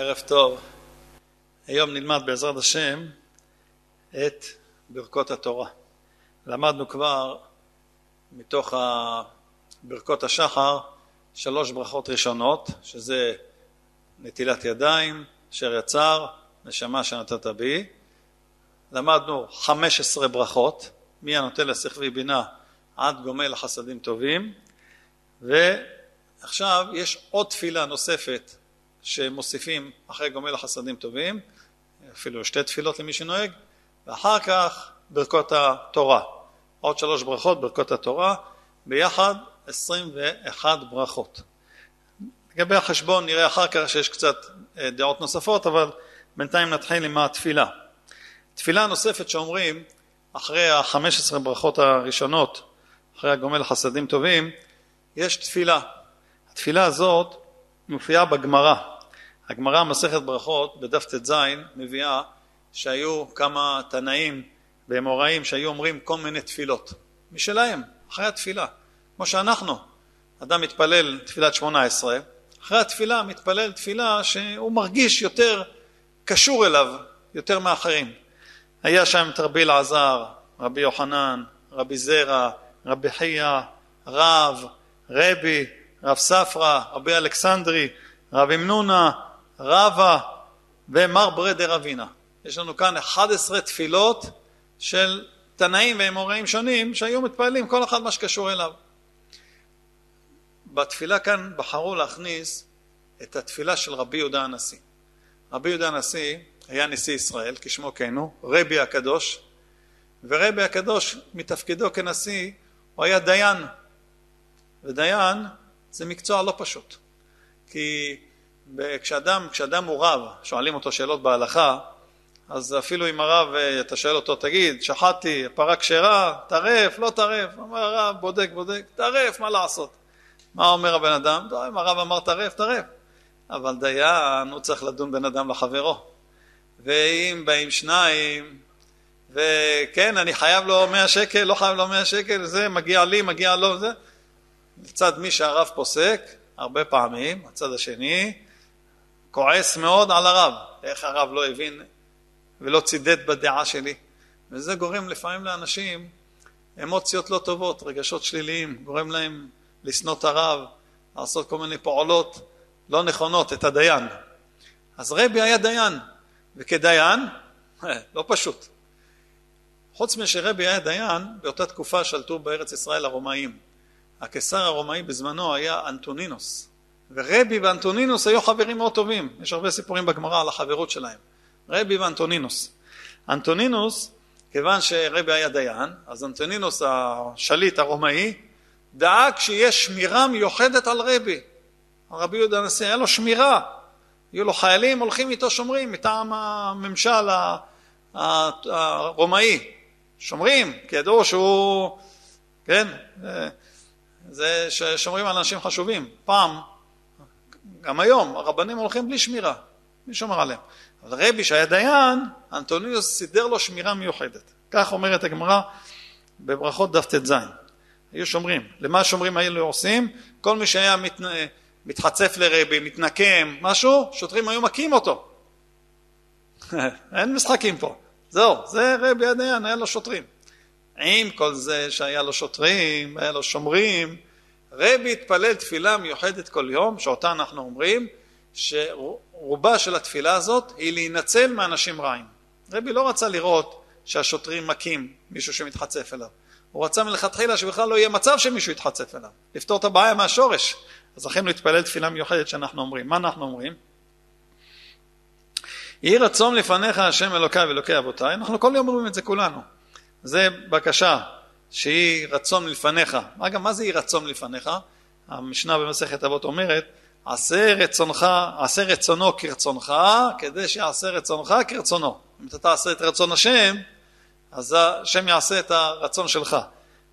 ערב טוב. היום נלמד בעזרת השם את ברכות התורה. למדנו כבר מתוך ברכות השחר שלוש ברכות ראשונות, שזה נטילת ידיים, אשר יצר, נשמה שנתת בי. למדנו חמש עשרה ברכות, מי הנותן לשכבי בינה עד גומל לחסדים טובים, ועכשיו יש עוד תפילה נוספת שמוסיפים אחרי גומל החסדים טובים, אפילו שתי תפילות למי שנוהג, ואחר כך ברכות התורה. עוד שלוש ברכות, ברכות התורה, ביחד עשרים ואחת ברכות. לגבי החשבון נראה אחר כך שיש קצת אה, דעות נוספות, אבל בינתיים נתחיל עם התפילה. תפילה נוספת שאומרים אחרי החמש עשרה ברכות הראשונות, אחרי הגומל חסדים טובים, יש תפילה. התפילה הזאת מופיעה בגמרא. הגמרא מסכת ברכות בדף ט"ז מביאה שהיו כמה תנאים ואמוראים שהיו אומרים כל מיני תפילות משלהם, אחרי התפילה. כמו שאנחנו, אדם מתפלל תפילת שמונה עשרה, אחרי התפילה מתפלל תפילה שהוא מרגיש יותר קשור אליו, יותר מאחרים. היה שם את רבי אלעזר, רבי יוחנן, רבי זרע, רבי חייא, רב, רבי, רב ספרא, רבי אלכסנדרי, רב אמנונה, רבא ומר ברדר אבינה. יש לנו כאן 11 תפילות של תנאים ואמוראים שונים שהיו מתפללים כל אחד מה שקשור אליו. בתפילה כאן בחרו להכניס את התפילה של רבי יהודה הנשיא. רבי יהודה הנשיא היה נשיא ישראל, כשמו כן הוא, רבי הקדוש, ורבי הקדוש מתפקידו כנשיא הוא היה דיין, ודיין זה מקצוע לא פשוט, כי כשאדם, כשאדם הוא רב, שואלים אותו שאלות בהלכה, אז אפילו אם הרב, אה, אתה שואל אותו, תגיד, שחטתי, פרה כשרה, טרף, לא טרף, אומר הרב, בודק, בודק, טרף, מה לעשות? מה אומר הבן אדם? טוב, אם הרב אמר טרף, טרף. אבל דיין, הוא צריך לדון בין אדם לחברו. ואם באים שניים, וכן, אני חייב לו מאה שקל, לא חייב לו מאה שקל, זה מגיע לי, מגיע לו, זה. לצד מי שהרב פוסק, הרבה פעמים, הצד השני, כועס מאוד על הרב, איך הרב לא הבין ולא צידד בדעה שלי. וזה גורם לפעמים לאנשים אמוציות לא טובות, רגשות שליליים, גורם להם לשנוא את הרב, לעשות כל מיני פעולות לא נכונות, את הדיין. אז רבי היה דיין, וכדיין, לא פשוט. חוץ משרבי היה דיין, באותה תקופה שלטו בארץ ישראל הרומאים. הקיסר הרומאי בזמנו היה אנטונינוס. ורבי ואנטונינוס היו חברים מאוד טובים, יש הרבה סיפורים בגמרא על החברות שלהם. רבי ואנטונינוס. אנטונינוס, כיוון שרבי היה דיין, אז אנטונינוס השליט הרומאי דאג שיש שמירה מיוחדת על רבי. הרבי יהודה הנשיא היה לו שמירה, היו לו חיילים הולכים איתו שומרים מטעם הממשל הרומאי, שומרים, כי ידעו שהוא, כן, זה ששומרים על אנשים חשובים. פעם גם היום הרבנים הולכים בלי שמירה, מי שומר עליהם? אבל רבי שהיה דיין, אנטוניוס סידר לו שמירה מיוחדת. כך אומרת הגמרא בברכות דף ט"ז. היו שומרים. למה השומרים האלו עושים? כל מי שהיה מת... מתחצף לרבי, מתנקם, משהו, שוטרים היו מכים אותו. אין משחקים פה. זהו, זה רבי הדיין, היה לו שוטרים. עם כל זה שהיה לו שוטרים, היה לו שומרים, רבי התפלל תפילה מיוחדת כל יום, שאותה אנחנו אומרים, שרובה של התפילה הזאת היא להינצל מאנשים רעים. רבי לא רצה לראות שהשוטרים מכים מישהו שמתחצף אליו. הוא רצה מלכתחילה שבכלל לא יהיה מצב שמישהו יתחצף אליו, לפתור את הבעיה מהשורש. אז לכן להתפלל תפילה מיוחדת שאנחנו אומרים. מה אנחנו אומרים? יהי רצון לפניך השם אלוקיי ואלוקי אבותיי, אנחנו כל יום אומרים את זה כולנו. זה בקשה שהיא רצון מלפניך. אגב, מה זה יהי רצון מלפניך? המשנה במסכת אבות אומרת, עשה רצונך, עשה רצונו כרצונך, כדי שיעשה רצונך כרצונו. אם אתה תעשה את רצון השם, אז השם יעשה את הרצון שלך.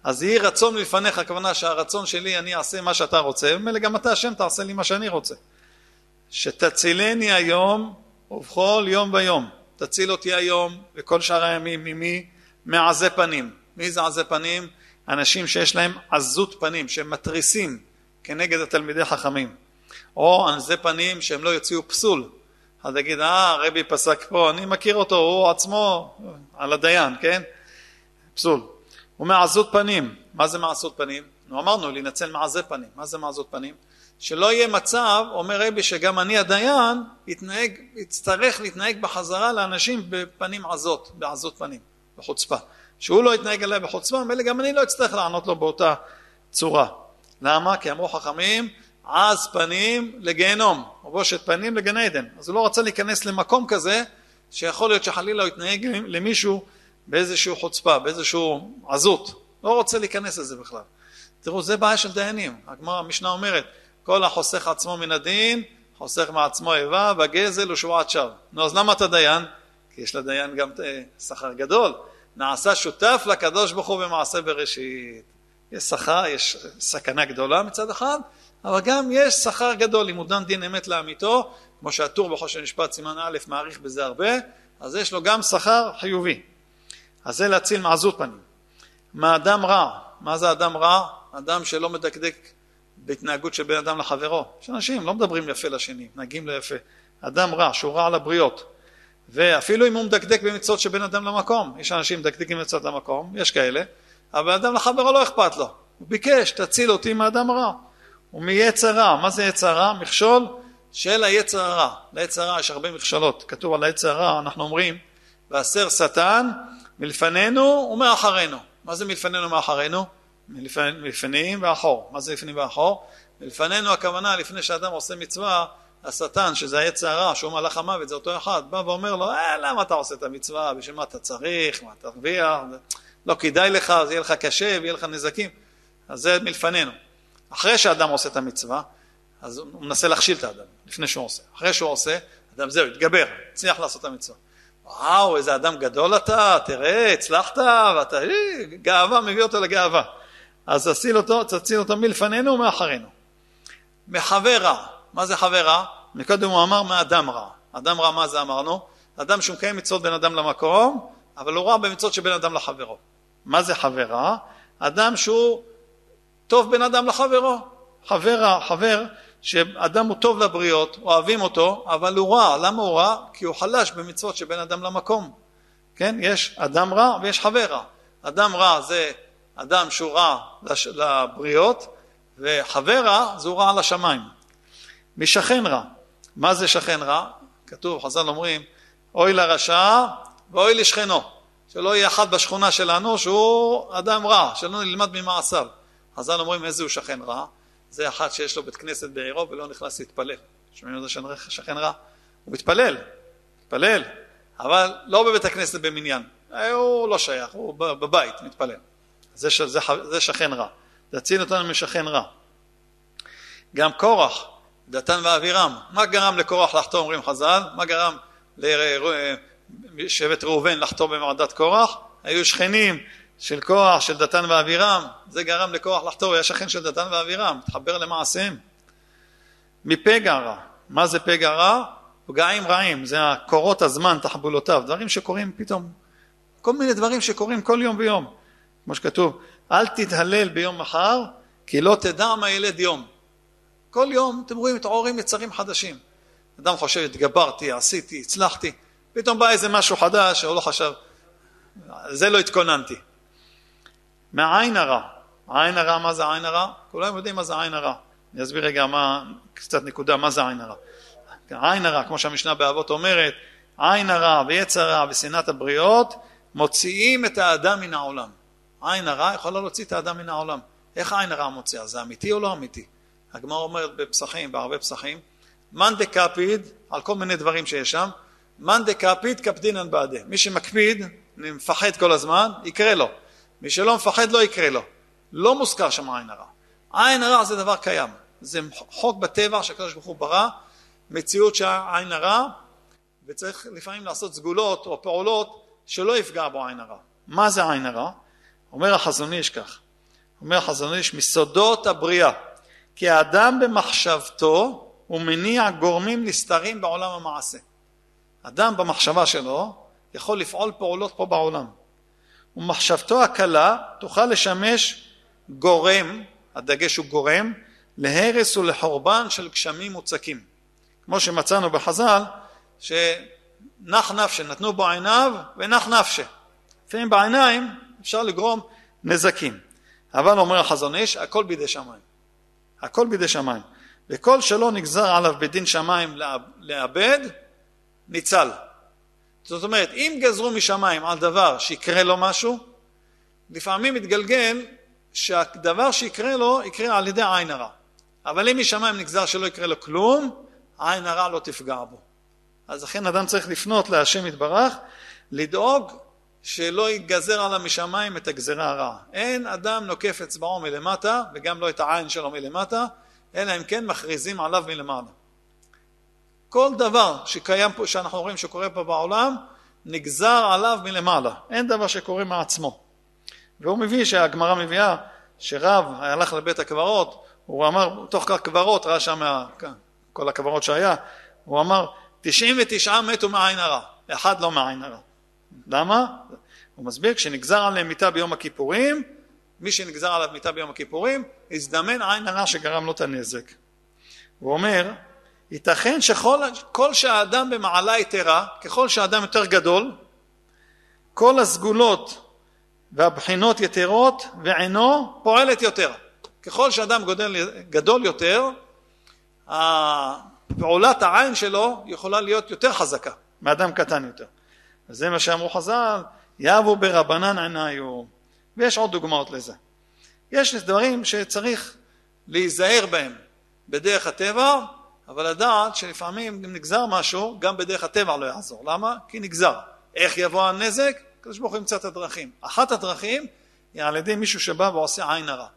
אז יהי רצון מלפניך, הכוונה שהרצון שלי, אני אעשה מה שאתה רוצה, ומילא גם אתה השם תעשה לי מה שאני רוצה. שתצילני היום ובכל יום ויום. תציל אותי היום וכל שאר הימים ממי? מעזי פנים. מי זה עזי פנים? אנשים שיש להם עזות פנים, שהם מתריסים כנגד התלמידי חכמים. או עזי פנים שהם לא יוציאו פסול, אז תגיד, אה, רבי פסק פה, אני מכיר אותו, הוא עצמו על הדיין, כן? פסול. הוא מעזות פנים. מה זה מעזות פנים? נו, אמרנו, להינצל מעזי פנים. מה זה מעזות פנים? שלא יהיה מצב, אומר רבי, שגם אני הדיין, יתנהג, יצטרך להתנהג בחזרה לאנשים בפנים עזות, בעזות פנים, בחוצפה. שהוא לא יתנהג עליה בחוצפה, מילא גם אני לא אצטרך לענות לו באותה צורה. למה? כי אמרו חכמים, עז פנים לגיהנום, או בושת פנים לגן עדן. אז הוא לא רצה להיכנס למקום כזה, שיכול להיות שחלילה הוא יתנהג למישהו באיזושהי חוצפה, באיזושהי עזות. לא רוצה להיכנס לזה בכלל. תראו, זה בעיה של דיינים. הגמרא, המשנה אומרת, כל החוסך עצמו מן הדין, חוסך מעצמו איבה, בגזל ושבועת שווא. נו, אז למה אתה דיין? יש לדיין גם אה, שכר גדול. נעשה שותף לקדוש ברוך הוא במעשה בראשית. יש שכר, יש סכנה גדולה מצד אחד, אבל גם יש שכר גדול, אם הוא דן דין אמת לאמיתו, כמו שהטור בחושן משפט סימן א' מעריך בזה הרבה, אז יש לו גם שכר חיובי. אז זה להציל מעזות פנים. מה אדם רע? מה זה אדם רע? אדם שלא מדקדק בהתנהגות של בן אדם לחברו. יש אנשים לא מדברים יפה לשני, מתנהגים לא יפה. אדם רע, שהוא רע לבריות. ואפילו אם הוא מדקדק במצוות של בן אדם למקום, יש אנשים מדקדקים במצוות למקום, יש כאלה, אבל אדם לחברו לא אכפת לו. הוא ביקש, תציל אותי מאדם רע. ומיצר רע. מה זה יצר רע? מכשול של היצר הרע. ליצר הרע יש הרבה מכשלות. כתוב על היצר הרע, אנחנו אומרים, והסר שטן מלפנינו ומאחרינו. מה זה מלפנינו ומאחרינו? מלפנים ואחור. מה זה לפנים ואחור? מלפנינו הכוונה, לפני שאדם עושה מצווה, השטן, שזה היצר הרע, שהוא מלאך המוות, זה אותו אחד, בא ואומר לו, אה, למה אתה עושה את המצווה? בשביל מה אתה צריך? מה תרוויח? לא כדאי לך, זה יהיה לך קשה ויהיה לך נזקים. אז זה מלפנינו. אחרי שאדם עושה את המצווה, אז הוא מנסה להכשיל את האדם, לפני שהוא עושה. אחרי שהוא עושה, אדם זהו, התגבר, הצליח לעשות את המצווה. וואו, איזה אדם גדול אתה, תראה, הצלחת, ואתה, אה, גאווה, מביא אותו לגאווה. אז תציל אותו, תציל אותו מלפנינו ומאחרינו. מחבר רע, מה זה חבר רע? מקודם הוא אמר מאדם רע. אדם רע, מה זה אמרנו? אדם שהוא מקיים מצוות בין אדם למקום, אבל הוא רע במצוות שבין אדם לחברו. מה זה חבר רע? אדם שהוא טוב בין אדם לחברו. חבר, חבר, שאדם הוא טוב לבריות, אוהבים אותו, אבל הוא רע. למה הוא רע? כי הוא חלש במצוות שבין אדם למקום. כן? יש אדם רע ויש חבר רע. אדם רע זה אדם שהוא רע לש... לבריות, וחבר רע זה הוא רע לשמיים. משכן רע. מה זה שכן רע? כתוב, חז"ל אומרים, אוי לרשע ואוי לשכנו. שלא יהיה אחד בשכונה שלנו שהוא אדם רע, שלא נלמד ממעשיו. חז"ל אומרים איזה הוא שכן רע, זה אחד שיש לו בית כנסת בעירו ולא נכנס להתפלל. שומעים את זה שכן רע? הוא מתפלל, מתפלל, אבל לא בבית הכנסת במניין. הוא לא שייך, הוא בבית מתפלל. זה, זה, זה שכן רע. תציל אותנו משכן רע. גם קורח, דתן ואבירם, מה גרם לקורח לחתום, אומרים חז"ל? מה גרם לשבט ראובן לחתום במעדת קורח? היו שכנים של כוח, של דתן ואבירם, זה גרם לכוח לחתור, היה שכן של דתן ואבירם, מתחבר למעשיהם. מפגע רע, מה זה פגע רע? פגעים רעים, זה הקורות הזמן, תחבולותיו, דברים שקורים פתאום, כל מיני דברים שקורים כל יום ויום, כמו שכתוב, אל תתהלל ביום מחר, כי לא תדע מה ילד יום. כל יום אתם רואים מתעוררים יצרים חדשים. אדם חושב, התגברתי, עשיתי, הצלחתי, פתאום בא איזה משהו חדש, הוא לא חשב, זה לא התכוננתי. מהעין הרע. העין הרע, מה זה עין הרע? כולם יודעים מה זה עין הרע. אני אסביר רגע מה, קצת נקודה, מה זה עין הרע. עין הרע, כמו שהמשנה באבות אומרת, עין הרע ויצר הרע ושנאת הבריות מוציאים את האדם מן העולם. עין הרע יכולה להוציא את האדם מן העולם. איך עין הרע מוציאה? זה אמיתי או לא אמיתי? הגמרא אומרת בפסחים, בהרבה פסחים, מאן דקפיד, על כל מיני דברים שיש שם, מאן דקפיד קפדינן בעדה. מי שמקפיד, מפחד כל הזמן, יקרה לו. מי שלא מפחד לא יקרה לו. לא מוזכר שם עין הרע. עין הרע זה דבר קיים. זה חוק בטבע שהקדוש ברוך הוא ברא, מציאות שהעין הרע, וצריך לפעמים לעשות סגולות או פעולות שלא יפגע בו עין הרע. מה זה עין הרע? אומר החזון איש כך, אומר החזון איש, מסודות הבריאה, כי האדם במחשבתו הוא מניע גורמים נסתרים בעולם המעשה. אדם במחשבה שלו יכול לפעול פעולות פה בעולם. ומחשבתו הקלה תוכל לשמש גורם, הדגש הוא גורם, להרס ולחורבן של גשמים מוצקים. כמו שמצאנו בחז"ל, שנח נפשה, נתנו בו עיניו ונח נפשה. לפעמים בעיניים אפשר לגרום נזקים. אבל אומר החזון איש, הכל בידי שמיים. הכל בידי שמיים. וכל שלא נגזר עליו בדין שמיים לאבד, ניצל. זאת אומרת, אם גזרו משמיים על דבר שיקרה לו משהו, לפעמים מתגלגל שהדבר שיקרה לו יקרה על ידי עין הרע. אבל אם משמיים נגזר שלא יקרה לו כלום, עין הרע לא תפגע בו. אז לכן אדם צריך לפנות להשם יתברך, לדאוג שלא ייגזר עליו משמיים את הגזרה הרעה. אין אדם נוקף אצבעו מלמטה, וגם לא את העין שלו מלמטה, אלא אם כן מכריזים עליו מלמעלה. כל דבר שקיים פה, שאנחנו רואים שקורה פה בעולם, נגזר עליו מלמעלה. אין דבר שקורה מעצמו. והוא מביא, שהגמרא מביאה, שרב הלך לבית הקברות, הוא אמר, תוך כך קברות, ראה שם כל הקברות שהיה, הוא אמר, 99 מתו מעין הרע, אחד לא מעין הרע. למה? הוא מסביר, כשנגזר עליהם מיתה ביום הכיפורים, מי שנגזר עליו מיתה ביום הכיפורים, הזדמן עין הרע שגרם לו את הנזק. הוא אומר, ייתכן שכל שהאדם במעלה יתרה, ככל שהאדם יותר גדול, כל הסגולות והבחינות יתרות ועינו פועלת יותר. ככל שאדם גדול, גדול יותר, פעולת העין שלו יכולה להיות יותר חזקה מאדם קטן יותר. וזה מה שאמרו חז"ל, יבו ברבנן עיניו. ויש עוד דוגמאות לזה. יש דברים שצריך להיזהר בהם בדרך הטבע, אבל לדעת שלפעמים אם נגזר משהו, גם בדרך הטבע לא יעזור. למה? כי נגזר. איך יבוא הנזק? הקדוש ברוך הוא ימצא את הדרכים. אחת הדרכים היא על ידי מישהו שבא ועושה עין הרע.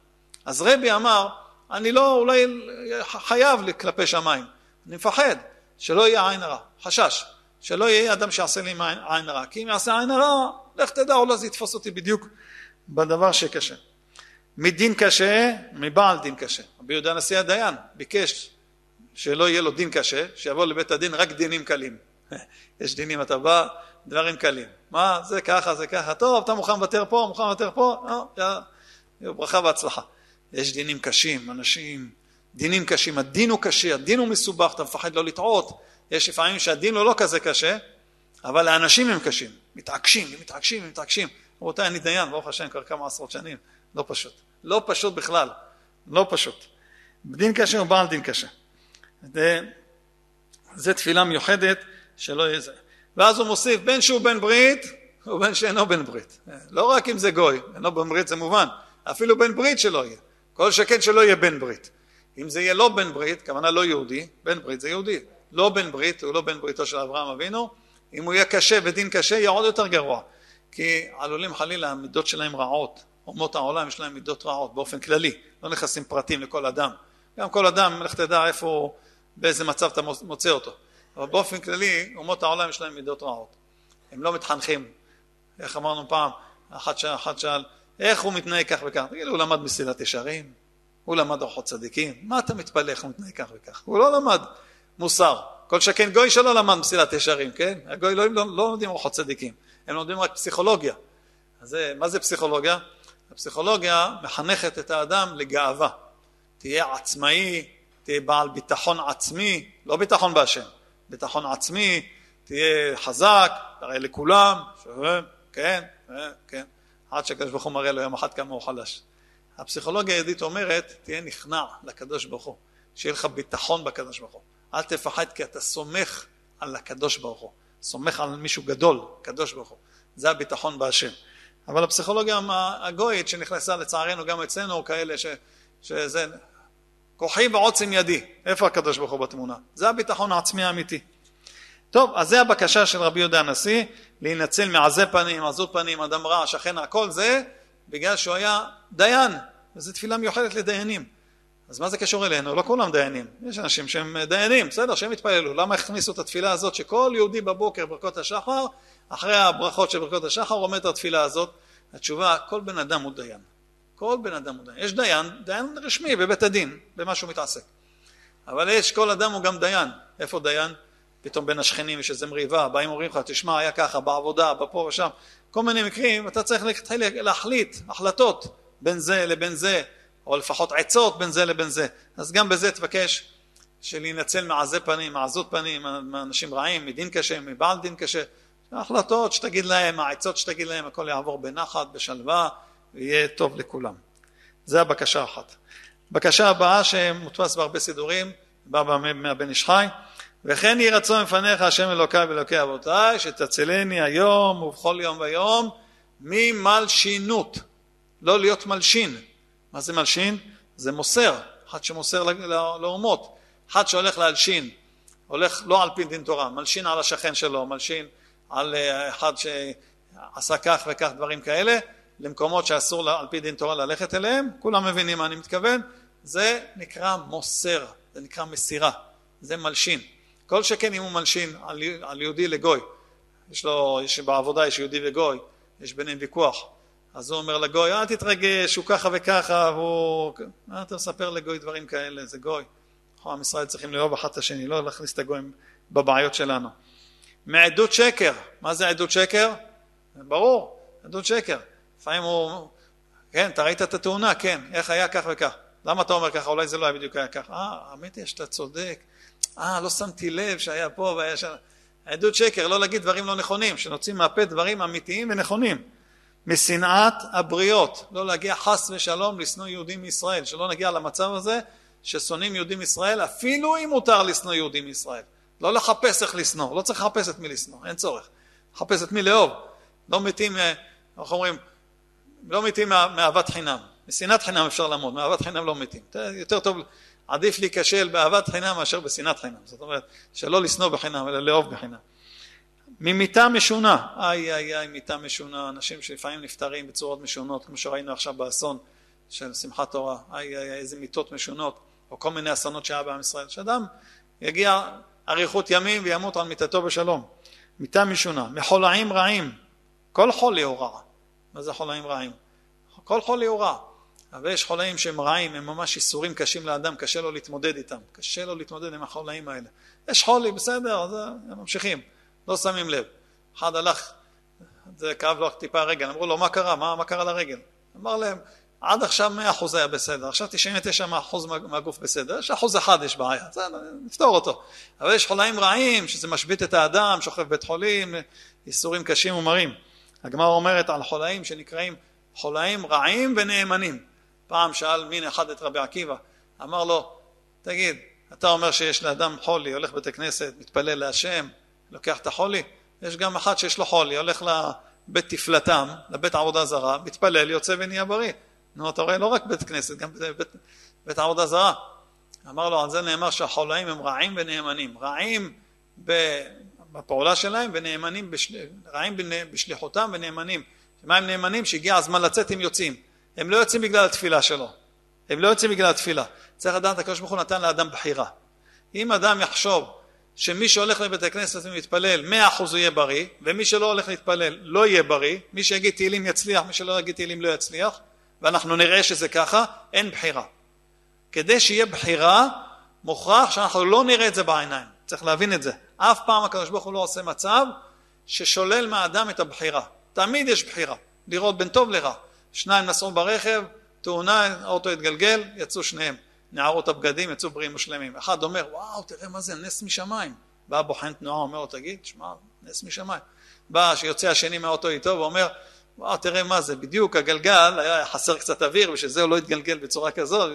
אז רבי אמר, אני לא אולי חייב כלפי שמיים, אני מפחד שלא יהיה עין הרע, חשש, שלא יהיה אדם שיעשה לי עין הרע, כי אם יעשה עין הרע, לך תדע, אולי זה יתפוס אותי בדיוק בדבר שקשה. מדין קשה, מבעל דין קשה. רבי יהודה נשיא הדיין ביקש שלא יהיה לו דין קשה, שיבוא לבית הדין רק דינים קלים. יש דינים, אתה בא, דברים קלים. מה, זה ככה, זה ככה, טוב, אתה מוכן לוותר פה, מוכן לוותר פה, אה, ברכה והצלחה. יש דינים קשים, אנשים, דינים קשים, הדין הוא קשה, הדין הוא מסובך, אתה מפחד לא לטעות. יש לפעמים שהדין הוא לא כזה קשה, אבל האנשים הם קשים, מתעקשים, מתעקשים, מתעקשים. רבותיי, אני דיין, ברוך השם, כבר כמה עשרות שנים, לא פשוט. לא פשוט בכלל, לא פשוט. דין קשה ובעל דין קשה. זה, זה תפילה מיוחדת שלא יהיה זה. ואז הוא מוסיף בין שהוא בן ברית ובין שאינו בן ברית. לא רק אם זה גוי, אינו בן ברית זה מובן, אפילו בן ברית שלא יהיה. כל שכן שלא יהיה בן ברית. אם זה יהיה לא בן ברית, כוונה לא יהודי, בן ברית זה יהודי. לא בן ברית, הוא לא בן בריתו של אברהם אבינו, אם הוא יהיה קשה ודין קשה, יהיה עוד יותר גרוע. כי עלולים חלילה, המידות שלהם רעות. אומות העולם יש להם מידות רעות באופן כללי, לא נכנסים פרטים לכל אדם. גם כל אדם, לך תדע איפה, באיזה מצב אתה מוצא אותו. אבל באופן כללי, אומות העולם יש להם מידות רעות. הם לא מתחנכים. איך אמרנו פעם, אחד שאל, אחד שאל איך הוא מתנהג כך וכך? תגידו, הוא למד מסילת ישרים? הוא למד אורחות צדיקים? מה אתה מתפלא איך הוא מתנהג כך וכך? הוא לא למד מוסר. כל שכן גוי שלא למד מסילת ישרים, כן? הגוי לא, לא, לא לומדים אורחות צדיקים, הם לומדים רק פסיכולוגיה. אז זה, מה זה פסיכולוגיה? הפסיכולוגיה מחנכת את האדם לגאווה. תהיה עצמאי, תהיה בעל ביטחון עצמי, לא ביטחון בהשם, ביטחון עצמי, תהיה חזק, תראה לכולם, שווה, כן, כן, עד שהקדוש ברוך הוא מראה לו יום אחד כמה הוא חלש. הפסיכולוגיה היהודית אומרת, תהיה נכנע לקדוש ברוך הוא, שיהיה לך ביטחון בקדוש ברוך הוא. אל תפחד כי אתה סומך על הקדוש ברוך הוא, סומך על מישהו גדול, קדוש ברוך הוא. זה הביטחון בהשם. אבל הפסיכולוגיה הגויית שנכנסה לצערנו גם אצלנו, כאלה ש, שזה כוחי ועוצם ידי, איפה הקדוש ברוך הוא בתמונה? זה הביטחון העצמי האמיתי. טוב, אז זה הבקשה של רבי יהודה הנשיא, להינצל מעזי פנים, עזות פנים, אדם רע, שכן, הכל זה בגלל שהוא היה דיין, וזו תפילה מיוחדת לדיינים. אז מה זה קשור אלינו? לא כולם דיינים, יש אנשים שהם דיינים, בסדר, שהם יתפללו. למה הכניסו את התפילה הזאת שכל יהודי בבוקר ברכות השחר, אחרי הברכות של ברכות השחר הוא עומד את התפילה הזאת? התשובה, כל בן אדם הוא דיין. כל בן אדם הוא דיין. יש דיין, דיין רשמי בבית הדין, במה שהוא מתעסק. אבל יש, כל אדם הוא גם דיין. איפה דיין? פתאום בין השכנים יש איזה מריבה, באים אומרים לך, תשמע, היה ככה, בעבודה, בפה ושם, כל מיני מקרים, אתה צריך להחליט החלטות בין זה לבין זה, או לפחות עצות בין זה לבין זה. אז גם בזה תבקש של להינצל מעזי פנים, מעזות פנים, מאנשים רעים, מדין קשה, מבעל דין קשה. החלטות שתגיד להם, העצות שתגיד להם, הכל יעבור בנחת, בשלווה, ויהיה טוב לכולם. זה הבקשה אחת. בקשה הבאה שמודפס בהרבה סידורים, בא מהבן איש חי, וכן יהי רצון מפניך השם אלוקיי ואלוקי אבותיי, שתצילני היום ובכל יום ויום ממלשינות, לא להיות מלשין. מה זה מלשין? זה מוסר, אחד שמוסר לאומות, אחד שהולך להלשין, הולך לא על פי דין תורה, מלשין על השכן שלו, מלשין על אה, אחד שעשה כך וכך דברים כאלה, למקומות שאסור על פי דין תורה ללכת אליהם, כולם מבינים מה אני מתכוון, זה נקרא מוסר, זה נקרא מסירה, זה מלשין. כל שכן אם הוא מלשין על, על יהודי לגוי, יש לו, יש בעבודה יש יהודי וגוי, יש ביניהם ויכוח, אז הוא אומר לגוי, אל תתרגש, הוא ככה וככה, והוא... מה אתה מספר לגוי דברים כאלה, זה גוי. אנחנו עם ישראל צריכים לאהוב אחד את השני, לא להכניס את הגויים בבעיות שלנו. מעדות שקר, מה זה עדות שקר? ברור, עדות שקר. לפעמים הוא, כן, אתה ראית את התאונה? כן, איך היה כך וכך. למה אתה אומר ככה? אולי זה לא היה בדיוק היה ככה. אה, האמת היא שאתה צודק. אה, לא שמתי לב שהיה פה והיה שם. עדות שקר, לא להגיד דברים לא נכונים, שנוציא מהפה דברים אמיתיים ונכונים. משנאת הבריות, לא להגיע חס ושלום לשנוא יהודים מישראל, שלא נגיע למצב הזה ששונאים יהודים מישראל, אפילו אם מותר לשנוא יהודים מישראל. לא לחפש איך לשנוא, לא צריך לחפש את מי לשנוא, אין צורך. לחפש את מי לאהוב. לא מתים, אה, איך אומרים, לא מתים מאהבת חינם. משנאת חינם אפשר לעמוד, מאהבת חינם לא מתים. יותר טוב, עדיף להיכשל באהבת חינם מאשר בשנאת חינם. זאת אומרת, שלא לשנוא בחינם, אלא לאהוב בחינם. ממיתה משונה, איי איי איי מיתה משונה, אנשים שלפעמים נפטרים בצורות משונות, כמו שראינו עכשיו באסון של שמחת תורה, איי איי איזה מיתות משונות, או כל מיני אסונות שהיה בעם ישראל, שאדם יגיע אריכות ימים וימות על מיתתו בשלום. מיתה משונה, מחולאים רעים, כל חולי הוא רע. מה זה חולאים רעים? כל חולי הוא רע. אבל יש חולאים שהם רעים, הם ממש איסורים קשים לאדם, קשה לו להתמודד איתם, קשה לו להתמודד עם החולאים האלה. יש חולי, בסדר, אז הם ממשיכים, לא שמים לב. אחד הלך, זה כאב לו טיפה הרגל, אמרו לו מה קרה, מה, מה קרה לרגל? אמר להם, עד עכשיו 100% היה בסדר, עכשיו 99% מהגוף בסדר, יש אחוז אחד יש בעיה, בסדר, נפתור אותו. אבל יש חולאים רעים, שזה משבית את האדם, שוכב בית חולים, איסורים קשים ומרים. הגמרא אומרת על חולאים שנקראים חולאים רעים ונאמנים. פעם שאל מין אחד את רבי עקיבא, אמר לו, תגיד, אתה אומר שיש לאדם חולי, הולך בית הכנסת, מתפלל להשם, לוקח את החולי? יש גם אחד שיש לו חולי, הולך לבית תפלתם, לבית עבודה זרה, מתפלל, יוצא ונהיה בריא. נו, אתה רואה, לא רק בית כנסת, גם בית, בית עבודה זרה. אמר לו, על זה נאמר שהחולאים הם רעים ונאמנים. רעים בפעולה שלהם ונאמנים, בשל... רעים בשליחותם ונאמנים. מה הם נאמנים? שהגיע הזמן לצאת הם יוצאים. הם לא יוצאים בגלל התפילה שלו. הם לא יוצאים בגלל התפילה. צריך לדעת, הוא נתן לאדם בחירה. אם אדם יחשוב שמי שהולך לבית הכנסת ומתפלל מאה אחוז הוא יהיה בריא, ומי שלא הולך להתפלל לא יהיה בריא, מי שיגיד תהילים יצליח, מי שלא יגיד תהילים לא יצליח, ואנחנו נראה שזה ככה, אין בחירה. כדי שיהיה בחירה, מוכרח שאנחנו לא נראה את זה בעיניים. צריך להבין את זה. אף פעם הקדוש ברוך הוא לא עושה מצב ששולל מהאדם את הבחירה. תמיד יש בחירה, לראות בין טוב לרע. שניים נסעו ברכב, תאונה, האוטו התגלגל, יצאו שניהם. נערות הבגדים יצאו בריאים ושלמים. אחד אומר, וואו, תראה מה זה, נס משמיים. בא בוחן תנועה, אומר לו, תגיד, שמע, נס משמיים. בא, שיוצא השני מהאוטו איתו ואומר, וואו, תראה מה זה, בדיוק הגלגל, היה חסר קצת אוויר, בשביל זה הוא לא התגלגל בצורה כזאת,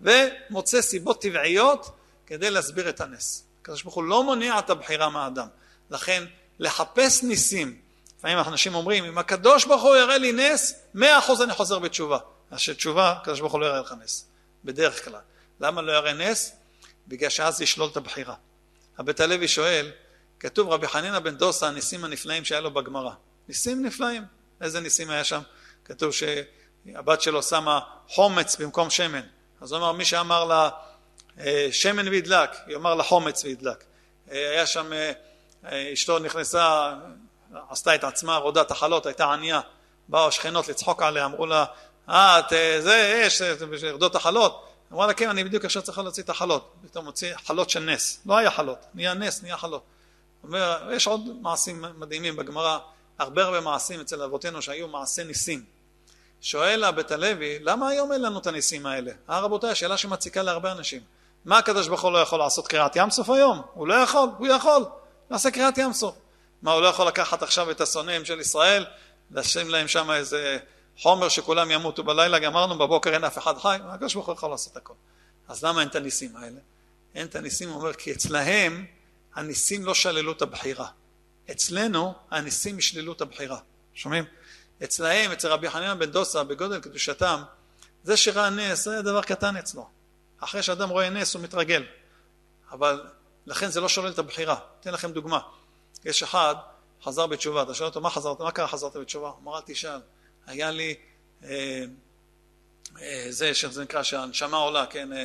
ומוצא סיבות טבעיות כדי להסביר את הנס. הקדוש ברוך הוא לא מונע את הבחירה מהאדם. לכן, לחפש ניסים, לפעמים אנשים אומרים, אם הקדוש ברוך הוא יראה לי נס, מאה אחוז אני חוזר בתשובה. אז שתשובה, הקדוש ברוך הוא לא יראה לך נס, בדרך כלל. למה לא יראה נס? בגלל שאז ישלול את הבחירה. הבית הלוי שואל, כתוב רבי חנינא בן דוסה, הניסים הנפלאים שהיה לו בגמרא. ניסים נפלאים. איזה ניסים היה שם? כתוב שהבת שלו שמה חומץ במקום שמן. אז הוא אמר, מי שאמר לה אה, שמן וידלק, היא אמר לה חומץ וידלק. אה, היה שם, אה, אשתו נכנסה, עשתה את עצמה רודת החלות, הייתה ענייה. באו השכנות לצחוק עליה, אמרו לה, אה, את זה, יש, ירדות החלות. אמרה לה, כן, אני בדיוק עכשיו צריכה להוציא את החלות. פתאום מוציא חלות של נס. לא היה חלות, נהיה נס, נהיה חלות. אומר, יש עוד מעשים מדהימים בגמרא. הרבה הרבה מעשים אצל אבותינו שהיו מעשי ניסים. שואל הבית הלוי, למה היום אין לנו את הניסים האלה? אה רבותיי, השאלה שמציקה להרבה אנשים. מה הקדוש ברוך הוא לא יכול לעשות קריעת ים סוף היום? הוא לא יכול, הוא יכול, נעשה קריעת ים סוף. מה, הוא לא יכול לקחת עכשיו את השונאים של ישראל, לשים להם שם איזה חומר שכולם ימותו בלילה, גמרנו, בבוקר אין אף אחד חי, הקדוש ברוך הוא יכול לעשות הכל. אז למה אין את הניסים האלה? אין את הניסים, הוא אומר, כי אצלהם הניסים לא שללו את הבחירה. אצלנו הניסים ישללו את הבחירה. שומעים? אצלהם, אצל רבי חנינא בן דוסה, בגודל קדושתם, זה שראה נס, זה דבר קטן אצלו. אחרי שאדם רואה נס הוא מתרגל. אבל לכן זה לא שולל את הבחירה. אתן לכם דוגמה. יש אחד, חזר בתשובה, אתה שואל אותו, מה חזרת, מה קרה חזרת בתשובה? הוא אמר, אל תשאל, היה לי אה, אה, זה, שזה נקרא שהנשמה עולה, כן, אה,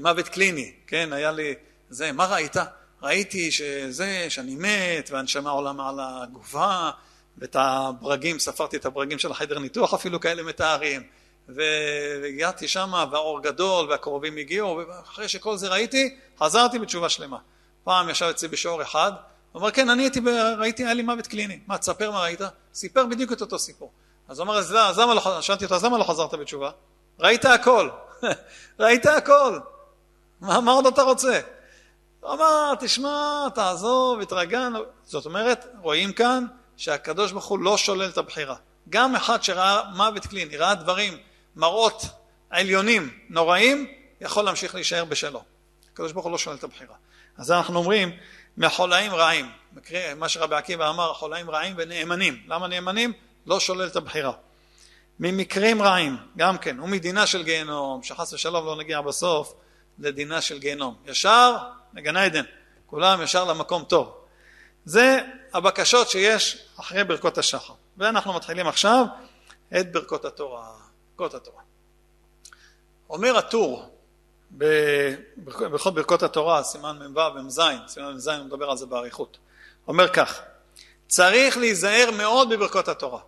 מוות קליני, כן, היה לי זה, מה ראית? ראיתי שזה, שאני מת, והנשמה עולה מעל הגופה, ואת הברגים, ספרתי את הברגים של החדר ניתוח, אפילו כאלה מתארים. והגעתי שם, והאור גדול, והקרובים הגיעו, ואחרי שכל זה ראיתי, חזרתי בתשובה שלמה. פעם ישב אצלי בשעור אחד, הוא אומר, כן, אני הייתי, ראיתי, היה לי מוות קליני. מה, תספר מה ראית? סיפר בדיוק את אותו סיפור. אז הוא אמר, אז למה לא, שאלתי אותו, אז למה לא חזרת בתשובה? ראית הכל. ראית הכל. מה, מה עוד אתה רוצה? הוא אמר, תשמע, תעזוב, התרגלנו. זאת אומרת, רואים כאן שהקדוש ברוך הוא לא שולל את הבחירה. גם אחד שראה מוות קליני, ראה דברים, מראות עליונים, נוראים, יכול להמשיך להישאר בשלו. הקדוש ברוך הוא לא שולל את הבחירה. אז אנחנו אומרים, מחולאים רעים. מה שרבי עקיבא אמר, חולאים רעים ונאמנים. למה נאמנים? לא שולל את הבחירה. ממקרים רעים, גם כן, ומדינה של גיהנום, שחס ושלום לא נגיע בסוף לדינה של גיהנום. ישר לגן עדן, כולם ישר למקום טוב. זה הבקשות שיש אחרי ברכות השחר. ואנחנו מתחילים עכשיו את ברכות התורה. ברכות התורה. אומר הטור בכל ברכות התורה, סימן מ"ו ומ"ז, סימן מ"ז הוא מדבר על זה באריכות. אומר כך, צריך להיזהר מאוד בברכות התורה.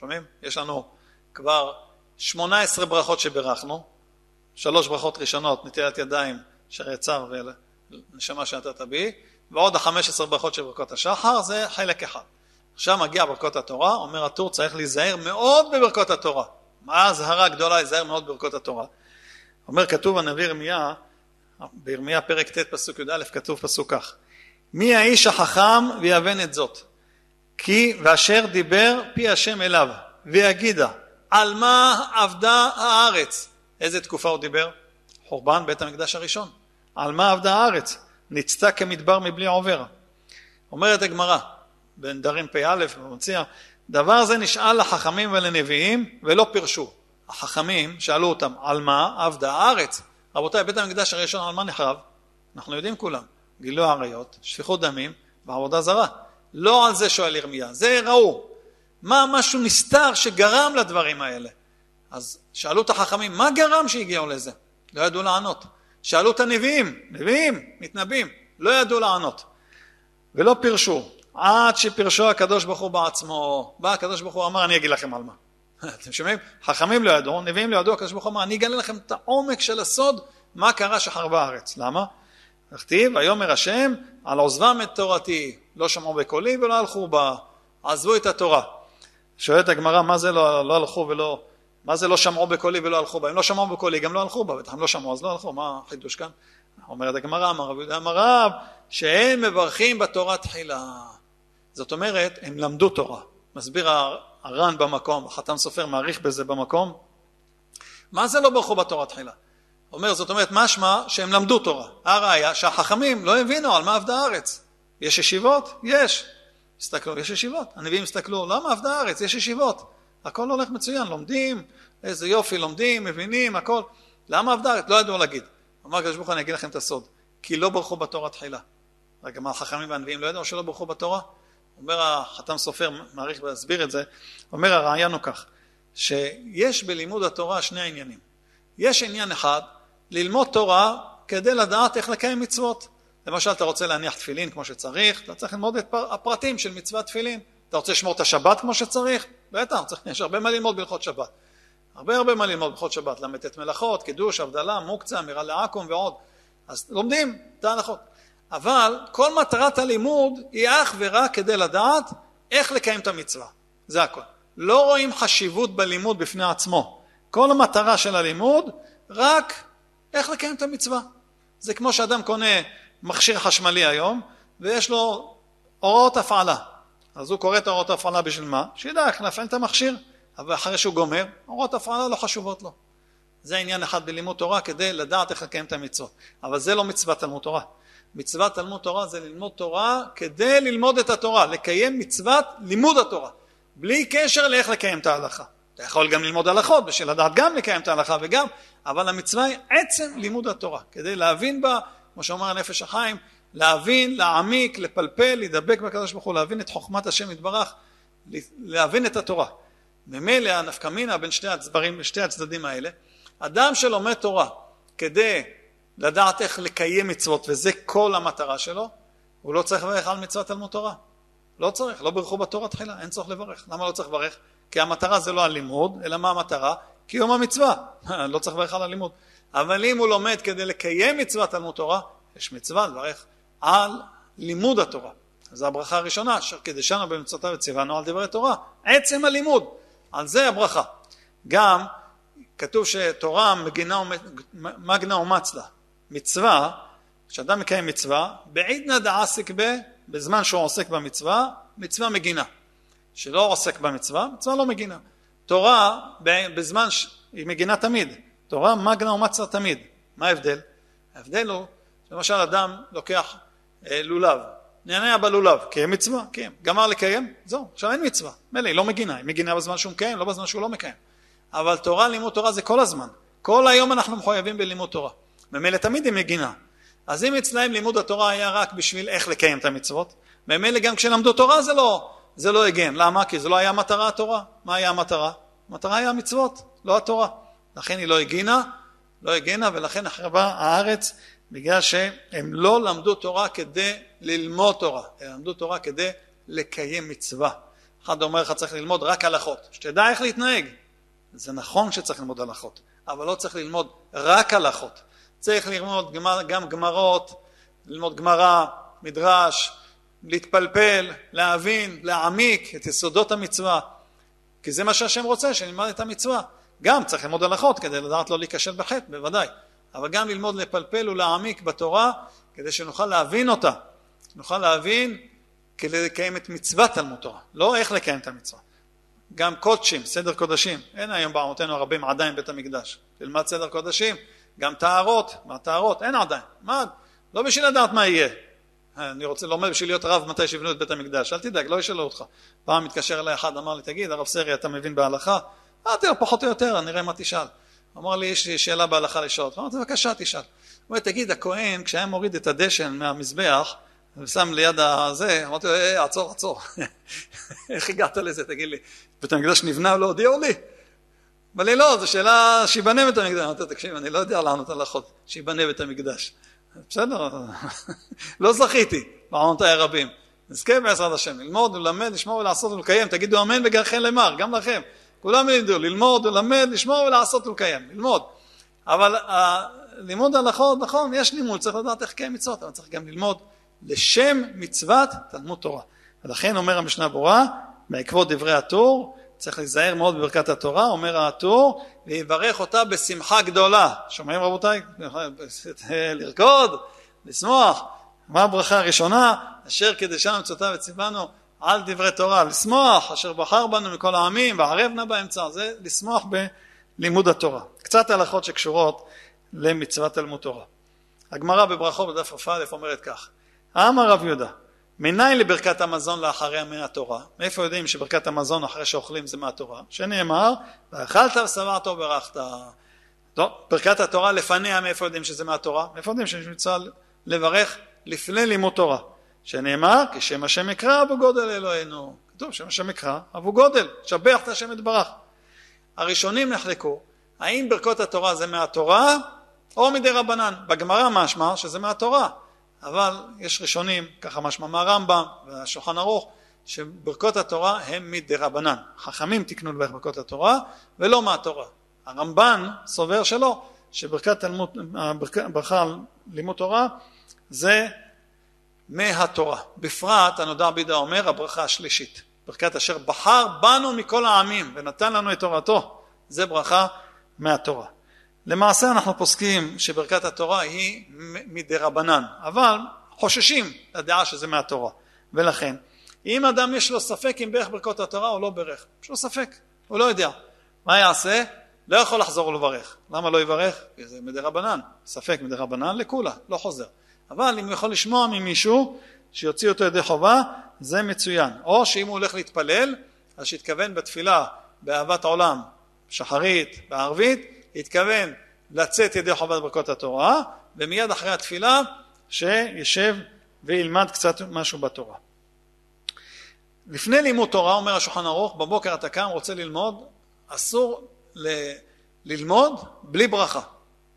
שומעים? יש לנו כבר 18 ברכות שברכנו, שלוש ברכות ראשונות, נטילת ידיים, שרי צר ונשמה שנתת בי, ועוד ה-15 ברכות של ברכות השחר, זה חלק אחד. עכשיו מגיע ברכות התורה, אומר הטור צריך להיזהר מאוד בברכות התורה. מה האזהרה הגדולה להיזהר מאוד בברכות התורה? אומר כתוב הנביא ירמיה, בירמיה פרק ט' פסוק י"א כתוב פסוק כך: מי האיש החכם ויבן את זאת? כי ואשר דיבר פי השם אליו ויגידה על מה עבדה הארץ? איזה תקופה הוא דיבר? חורבן בית המקדש הראשון. על מה עבדה הארץ? נצתה כמדבר מבלי עובר. אומרת הגמרא בנדרים פ"א במציע דבר זה נשאל לחכמים ולנביאים ולא פירשו. החכמים שאלו אותם על מה עבדה הארץ? רבותיי בית המקדש הראשון על מה נחרב? אנחנו יודעים כולם. גילוי עריות, שפיכות דמים ועבודה זרה לא על זה שואל ירמיה, זה ראו. מה משהו נסתר שגרם לדברים האלה? אז שאלו את החכמים, מה גרם שהגיעו לזה? לא ידעו לענות. שאלו את הנביאים, נביאים, מתנבאים, לא ידעו לענות. ולא פירשו, עד שפירשו הקדוש ברוך הוא בעצמו. בא הקדוש ברוך הוא אמר, אני אגיד לכם על מה. אתם שומעים? חכמים לא ידעו, נביאים לא ידעו, הקדוש ברוך הוא אמר, אני אגלה לכם את העומק של הסוד, מה קרה שחרבה הארץ. למה? נכתיב, ויאמר השם, על עוזבם את תורתי, לא שמעו בקולי ולא הלכו בה, עזבו את התורה. שואלת הגמרא, מה זה לא, לא הלכו ולא, מה זה לא שמעו בקולי ולא הלכו בה? אם לא שמעו בקולי, גם לא הלכו בה, בטח הם לא שמעו, אז לא הלכו, מה החידוש כאן? אומרת הגמרא, אמר רבי יהודה אמר רב, שהם מברכים בתורה תחילה. זאת אומרת, הם למדו תורה. מסביר הר"ן במקום, החתם סופר מעריך בזה במקום. מה זה לא ברכו בתורה תחילה? אומר, זאת אומרת, משמע שהם למדו תורה. הראיה שהחכמים לא הבינו על מה עבדה הארץ. יש ישיבות? יש. הסתכלו, יש ישיבות. הנביאים הסתכלו, למה עבדה הארץ? יש ישיבות. הכל הולך מצוין, לומדים, איזה יופי, לומדים, מבינים, הכל. למה עבדה הארץ? לא ידעו להגיד. אמר הקדוש ברוך הוא, אני אגיד לכם את הסוד. כי לא ברכו בתורה תחילה. רגע, מה החכמים והנביאים לא ידעו שלא ברכו בתורה? אומר החתם סופר, מעריך להסביר את זה, אומר הרעיון הוא כך, שיש בלימוד התורה שני עניינים. יש עניין אחד, ללמוד תורה כדי לדעת איך לקיים מצוות. למשל, אתה רוצה להניח תפילין כמו שצריך, אתה צריך ללמוד את הפרטים של מצוות תפילין. אתה רוצה לשמור את השבת כמו שצריך? בטח, צריך, יש הרבה מה ללמוד בהלכות שבת. הרבה הרבה מה ללמוד בהלכות שבת, ל"ט מלאכות, קידוש, הבדלה, מוקצה, אמירה לעכו"ם ועוד. אז לומדים את ההלכות. אבל כל מטרת הלימוד היא אך ורק כדי לדעת איך לקיים את המצווה. זה הכל. לא רואים חשיבות בלימוד בפני עצמו. כל המטרה של הלימוד רק איך לקיים את המצווה. זה כמו שאדם קונה מכשיר חשמלי היום, ויש לו הוראות הפעלה. אז הוא קורא את הוראות ההפעלה בשביל מה? שידע איך להפעיל את המכשיר, אבל אחרי שהוא גומר, הוראות הפעלה לא חשובות לו. זה עניין אחד בלימוד תורה כדי לדעת איך לקיים את המצוות. אבל זה לא מצוות תלמוד תורה. מצוות תלמוד תורה זה ללמוד תורה כדי ללמוד את התורה, לקיים מצוות לימוד התורה, בלי קשר לאיך לקיים את ההלכה. אתה יכול גם ללמוד הלכות בשביל לדעת גם לקיים את ההלכה וגם, אבל המצווה היא עצם לימוד התורה, כדי להבין בה, כמו שאומר הנפש החיים, להבין, להעמיק, לפלפל, להידבק בקדוש ברוך הוא, להבין את חוכמת השם יתברך, להבין את התורה. ממילא הנפקא מינה בין שני הצדדים, שתי הצדדים האלה, אדם שלומד תורה כדי לדעת איך לקיים מצוות, וזה כל המטרה שלו, הוא לא צריך לברך על מצוות תלמוד תורה. לא צריך, לא ברכו בתורה תחילה, אין צורך לברך. למה לא צריך לברך? כי המטרה זה לא הלימוד, אלא מה המטרה? קיום המצווה. לא צריך לברך על הלימוד. אבל אם הוא לומד כדי לקיים מצוות תלמוד תורה, יש מצווה לברך על לימוד התורה. זו הברכה הראשונה, אשר קידשנו במצוותיו וציוונו על דברי תורה. עצם הלימוד, על זה הברכה. גם כתוב שתורה מגינה, מגנה ומצלה. מצווה, כשאדם מקיים מצווה, בעידנא דעסיק ב, בזמן שהוא עוסק במצווה, מצווה מגינה. שלא עוסק במצווה, מצווה לא מגינה. תורה, בזמן. היא מגינה תמיד. תורה מגנה ומצלה תמיד. מה ההבדל? ההבדל הוא, למשל אדם לוקח אה, לולב, נהנה בלולב, קיים מצווה, קיים. גמר לקיים, זהו, עכשיו אין מצווה. מילא, היא לא מגינה, היא מגינה בזמן שהוא מקיים, לא בזמן שהוא לא מקיים. אבל תורה, לימוד תורה זה כל הזמן. כל היום אנחנו מחויבים בלימוד תורה. ממילא תמיד היא מגינה. אז אם אצלהם לימוד התורה היה רק בשביל איך לקיים את המצוות, ממילא גם כשלמדו תורה זה לא, זה לא הגן. למה? כי זה לא היה מטרה התורה. מה היה המטרה? המטרה היה המצוות, לא התורה. לכן היא לא הגינה, לא הגנה, ולכן החרבה הארץ, בגלל שהם לא למדו תורה כדי ללמוד תורה, הם למדו תורה כדי לקיים מצווה. אחד אומר לך צריך ללמוד רק הלכות, שתדע איך להתנהג. זה נכון שצריך ללמוד הלכות, אבל לא צריך ללמוד רק הלכות. צריך ללמוד גם גמרות, ללמוד גמרא, מדרש, להתפלפל, להבין, להעמיק את יסודות המצווה, כי זה מה שהשם רוצה, שנלמד את המצווה. גם צריך ללמוד הלכות כדי לדעת לא להיכשל בחטא, בוודאי, אבל גם ללמוד לפלפל ולהעמיק בתורה כדי שנוכל להבין אותה, נוכל להבין כדי לקיים את מצוות תלמוד תורה, לא איך לקיים את המצווה. גם קודשים, סדר קודשים, אין היום בעמותינו הרבים עדיין בית המקדש. תלמד סדר קודשים, גם טהרות, מה טהרות? אין עדיין. מה? לא בשביל לדעת מה יהיה. אני רוצה לומד בשביל להיות רב מתי שיבנו את בית המקדש, אל תדאג, לא ישאלו אותך. פעם מתקשר אליי אחד, אמר לי, תגיד, הרב סרי, אתה מבין בהלכה? אמרתי לו, פחות או יותר, נראה מה תשאל. אמר לי, יש לי שאלה בהלכה לשאול. אמרתי, בבקשה, תשאל. הוא אומר, תגיד, הכהן, כשהיה מוריד את הדשן מהמזבח, ושם ליד הזה, אמרתי לו, אה, עצור, עצור. איך הגעת לזה, תגיד לי? בית המקדש נבנה ולא הודיעו לי? אמר לי, לא, זו שאלה שיבנה בית המקדש. אמרתי, תקשיב, אני לא יודע לענות החוק, שיבנה בית המקדש. בסדר, לא זכיתי בעונותיי הרבים. נזכה בעזרת השם, ללמוד, ללמד, לשמור ולעשות ולקיים. תגידו אמן בגרכם למר, גם לכם. כולם ילמדו, ללמוד, ללמד, לשמור ולעשות ולקיים, ללמוד. אבל לימוד הלכות, נכון, יש לימוד, צריך לדעת איך קיים מצוות, אבל צריך גם ללמוד לשם מצוות תלמוד תורה. ולכן אומר המשנה ברורה, בעקבות דברי הטור, צריך להיזהר מאוד בברכת התורה, אומר הטור, ויברך אותה בשמחה גדולה. שומעים רבותיי? לרקוד, לשמוח. מה הברכה הראשונה? אשר קדשנו מצוותיו וציוונו על דברי תורה, לשמוח, אשר בחר בנו מכל העמים, וערב נא באמצע, זה לשמוח בלימוד התורה. קצת הלכות שקשורות למצוות תלמוד תורה. הגמרא בברכות בדף כ"א אומרת כך: אמר רב יהודה, מניין לברכת המזון לאחריה מהתורה? מאיפה יודעים שברכת המזון אחרי שאוכלים זה מהתורה? שנאמר, ואכלת ושבעת וברכת. טוב, ברכת התורה לפניה מאיפה יודעים שזה מהתורה? מאיפה יודעים שיש מצווה לברך לפני לימוד תורה? שנאמר, כשם השם יקרא אבו גודל אלוהינו. כתוב שם השם יקרא אבו גודל, שבח את השם יתברך. הראשונים נחלקו, האם ברכות התורה זה מהתורה או מדי רבנן? בגמרא משמע שזה מהתורה, אבל יש ראשונים, ככה משמע מהרמב"ם והשולחן ערוך, שברכות התורה הם מדי רבנן. חכמים תיקנו לברך ברכות התורה ולא מהתורה. הרמב"ן סובר שלא, שברכת תלמוד, ברכה על לימוד תורה זה מהתורה. בפרט הנודע בידה אומר הברכה השלישית, ברכת אשר בחר בנו מכל העמים ונתן לנו את תורתו, זה ברכה מהתורה. למעשה אנחנו פוסקים שברכת התורה היא מדי רבנן, אבל חוששים לדעה שזה מהתורה, ולכן אם אדם יש לו ספק אם ברך ברכות התורה או לא ברך, יש לו ספק, הוא לא יודע, מה יעשה? לא יכול לחזור ולברך. למה לא יברך? כי זה מדי רבנן, ספק מדי רבנן לכולה, לא חוזר. אבל אם הוא יכול לשמוע ממישהו שיוציא אותו ידי חובה, זה מצוין. או שאם הוא הולך להתפלל, אז שיתכוון בתפילה באהבת העולם, שחרית, בערבית, יתכוון לצאת ידי חובת ברכות התורה, ומיד אחרי התפילה שישב וילמד קצת משהו בתורה. לפני לימוד תורה, אומר השולחן ערוך, בבוקר אתה קם, רוצה ללמוד, אסור ל- ללמוד בלי ברכה.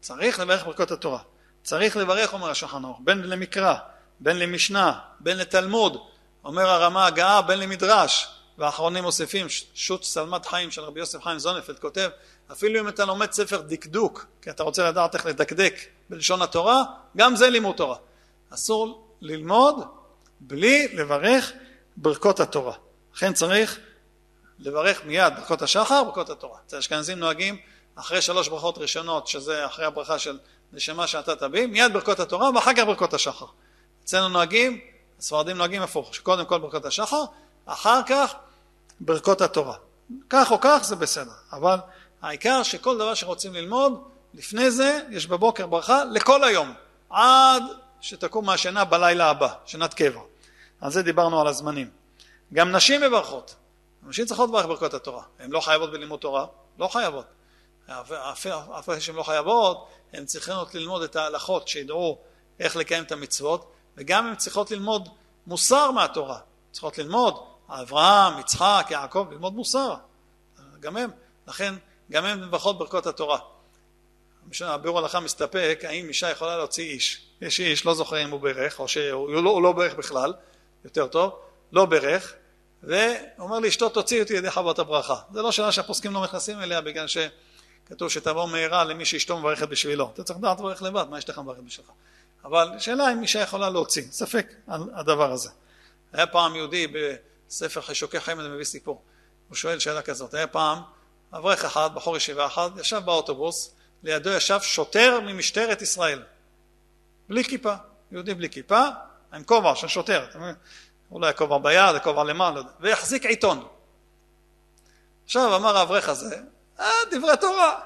צריך לברך ברכות התורה. צריך לברך, אומר השולחן ערוך, בין למקרא, בין למשנה, בין לתלמוד, אומר הרמה הגאה, בין למדרש, והאחרונים מוסיפים, שו"ת שלמת חיים של רבי יוסף חיים זונפלד כותב, אפילו אם אתה לומד ספר דקדוק, כי אתה רוצה לדעת איך לדקדק בלשון התורה, גם זה לימוד תורה. אסור ללמוד בלי לברך ברכות התורה. לכן צריך לברך מיד ברכות השחר, ברכות התורה. אצל האשכנזים נוהגים אחרי שלוש ברכות ראשונות, שזה אחרי הברכה של נשמה שאתה תביא, מיד ברכות התורה ואחר כך ברכות השחר. אצלנו נוהגים, הספרדים נוהגים הפוך, שקודם כל ברכות השחר, אחר כך ברכות התורה. כך או כך זה בסדר, אבל העיקר שכל דבר שרוצים ללמוד, לפני זה יש בבוקר ברכה לכל היום, עד שתקום מהשינה בלילה הבא, שנת קבע. על זה דיברנו על הזמנים. גם נשים מברכות. נשים צריכות לברך ברכות התורה. הן לא חייבות בלימוד תורה, לא חייבות. אף שהן לא חייבות, הן צריכות ללמוד את ההלכות, שידעו איך לקיים את המצוות, וגם הן צריכות ללמוד מוסר מהתורה. צריכות ללמוד אברהם, יצחק, יעקב, ללמוד מוסר. גם הם. לכן, גם הם מברכות ברכות התורה. הביאור הלכה מסתפק האם אישה יכולה להוציא איש. יש איש, לא זוכר אם הוא ברך, או שהוא לא, לא ברך בכלל, יותר טוב, לא ברך, ואומר לאשתו תוציא אותי ידי חוות הברכה. זה לא שאלה שהפוסקים לא נכנסים אליה בגלל שכתוב שתבוא מהרה למי שאשתו מברכת בשבילו. אתה צריך לדעת לברך לבד, מה אשתך מברכת בשבילך? אבל שאלה אם אישה יכולה להוציא, ספק על הדבר הזה. היה פעם יהודי בספר חישוקי חיים, אני מביא סיפור, הוא שואל שאלה כזאת, היה פעם אברך אחד, בחור ישיבה אחד, ישב באוטובוס, לידו ישב שוטר ממשטרת ישראל, בלי כיפה, יהודי בלי כיפה, עם כובע של שוטר, אולי כובע ביד, כובע למעלה, לא והחזיק עיתון. עכשיו אמר האברך הזה, אה, דברי תורה.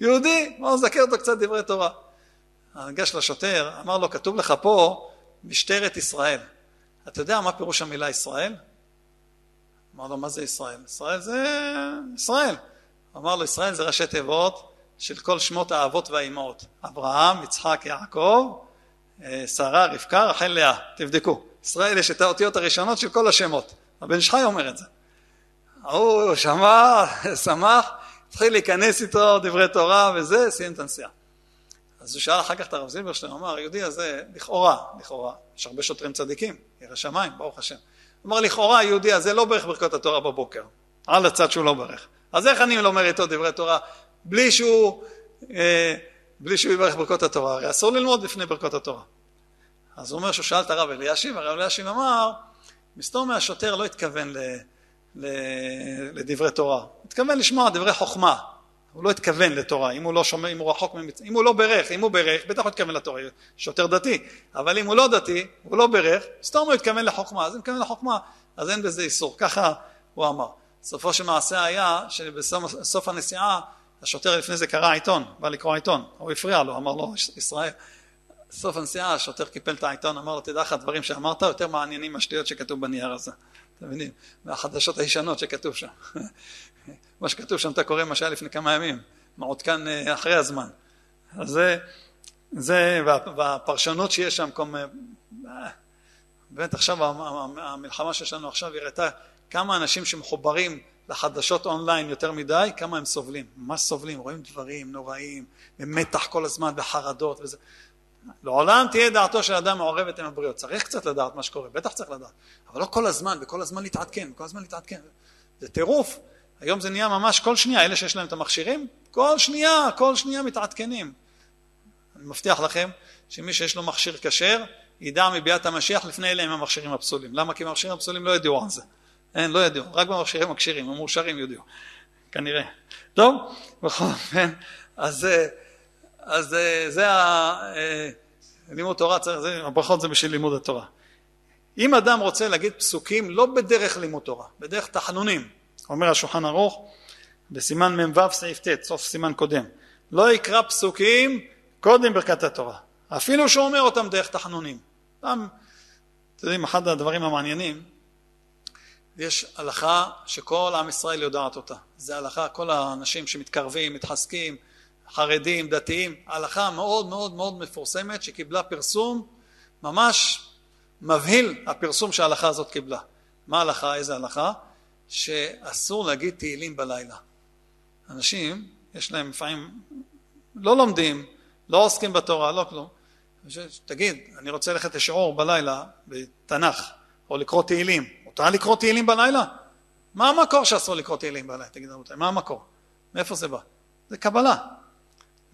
יהודי, בואו נזכר אותו קצת דברי תורה. ניגש לשוטר, אמר לו, כתוב לך פה משטרת ישראל. אתה יודע מה פירוש המילה ישראל? אמר לו, מה זה ישראל? ישראל זה ישראל. אמר לו, ישראל זה ראשי תיבות של כל שמות האבות והאימהות. אברהם, יצחק, יעקב, אה, שרה, רבקה, רחל, לאה. תבדקו. ישראל יש את האותיות הראשונות של כל השמות. הבן שחי אומר את זה. ההוא שמע, שמח, התחיל להיכנס איתו דברי תורה וזה, סיים את הנסיעה. אז הוא שאל אחר כך את הרב זילברשטיין, הוא אמר, היהודי הזה, לכאורה, לכאורה, יש הרבה שוטרים צדיקים, ירא שמיים, ברוך השם. הוא אמר, לכאורה היהודי הזה לא ברך ברכות התורה בבוקר, על הצד שהוא לא ברך. אז איך אני לומר איתו דברי תורה בלי שהוא, אה, בלי שהוא יברך ברכות התורה? הרי אסור ללמוד לפני ברכות התורה. אז הוא אומר שהוא שאל את הרב אלישיב, הרב אלישיב אמר, מסתור מהשוטר לא התכוון ל, ל, לדברי תורה, התכוון לשמוע דברי חוכמה, הוא לא התכוון לתורה, אם הוא לא שומע, אם הוא רחוק. אם הוא לא ברך, אם הוא ברך, בטח הוא התכוון לתורה, שוטר דתי, אבל אם הוא לא דתי, הוא לא ברך, סתום הוא התכוון לחוכמה, אז אם התכוון לחוכמה, אז אין בזה איסור, ככה הוא אמר. סופו של מעשה היה שבסוף הנסיעה השוטר לפני זה קרא עיתון, בא לקרוא עיתון, הוא הפריע לו, אמר לו ישראל, סוף הנסיעה השוטר קיפל את העיתון, אמר לו תדע לך הדברים שאמרת יותר מעניינים מהשטויות שכתוב בנייר הזה, אתם מבינים? מהחדשות הישנות שכתוב שם מה שכתוב שם אתה קורא מה שהיה לפני כמה ימים, מעודכן אה, אחרי הזמן. אז זה, זה והפרשנות שיש שם, אה, באמת עכשיו המלחמה שיש לנו עכשיו הראתה כמה אנשים שמחוברים לחדשות אונליין יותר מדי, כמה הם סובלים, ממש סובלים, רואים דברים נוראים, במתח כל הזמן, בחרדות וזה. לעולם תהיה דעתו של אדם מעורבת עם הבריות, צריך קצת לדעת מה שקורה, בטח צריך לדעת, אבל לא כל הזמן, וכל הזמן להתעדכן, כל הזמן להתעדכן, זה טירוף, היום זה נהיה ממש כל שנייה, אלה שיש להם את המכשירים, כל שנייה, כל שנייה מתעדכנים. אני מבטיח לכם שמי שיש לו מכשיר כשר, ידע מביאת המשיח לפני אלה עם המכשירים הפסולים. למה? כי המכשירים הפסולים לא ידעו על זה. אין, לא ידעו, רק במכשירים הכשרים, המאושרים יודעו, כנראה. טוב, בכל אופן, אז, אה, אז אה, זה ה... לימוד תורה, צריך, זה, הברכות זה בשביל לימוד התורה. אם אדם רוצה להגיד פסוקים לא בדרך לימוד תורה, בדרך תחנונים, אומר השולחן ערוך בסימן מ"ו סעיף ט', סוף סימן קודם, לא יקרא פסוקים קודם ברכת התורה, אפילו שהוא אומר אותם דרך תחנונים. אתם יודעים, אחד הדברים המעניינים, יש הלכה שכל עם ישראל יודעת אותה. זה הלכה, כל האנשים שמתקרבים, מתחזקים, חרדים, דתיים, הלכה מאוד מאוד מאוד מפורסמת שקיבלה פרסום ממש מבהיל הפרסום שההלכה הזאת קיבלה. מה ההלכה? איזה הלכה? שאסור להגיד תהילים בלילה. אנשים, יש להם לפעמים, לא לומדים, לא עוסקים בתורה, לא כלום. תגיד, אני רוצה ללכת לשיעור בלילה בתנ"ך, או לקרוא תהילים. מותר לקרוא תהילים בלילה? מה המקור שאסור לקרוא תהילים בלילה? תגיד רבותיי, מה המקור? מאיפה זה בא? זה קבלה.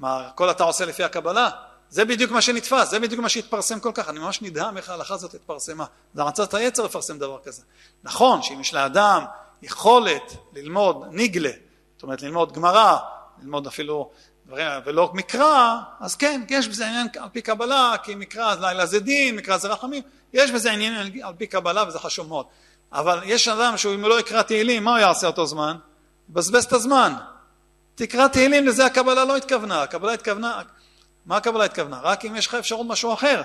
מה, הכל אתה עושה לפי הקבלה? זה בדיוק מה שנתפס, זה בדיוק מה שהתפרסם כל כך, אני ממש נדהם איך ההלכה הזאת התפרסמה. זה רצת היצר לפרסם דבר כזה. נכון שאם יש לאדם יכולת ללמוד ניגלה, זאת אומרת ללמוד גמרא, ללמוד אפילו ולא מקרא, אז כן, יש בזה עניין על פי קבלה, כי מקרא לילה זה דין, מקרא זה רחמים, יש בזה עניין על פי קבלה וזה חשוב מאוד. אבל יש אדם שאם הוא לא יקרא תהילים, מה הוא יעשה אותו זמן? יבזבז את הזמן. תקרא תהילים, לזה הקבלה לא התכוונה. הקבלה התכוונה, מה הקבלה התכוונה? רק אם יש לך אפשרות משהו אחר.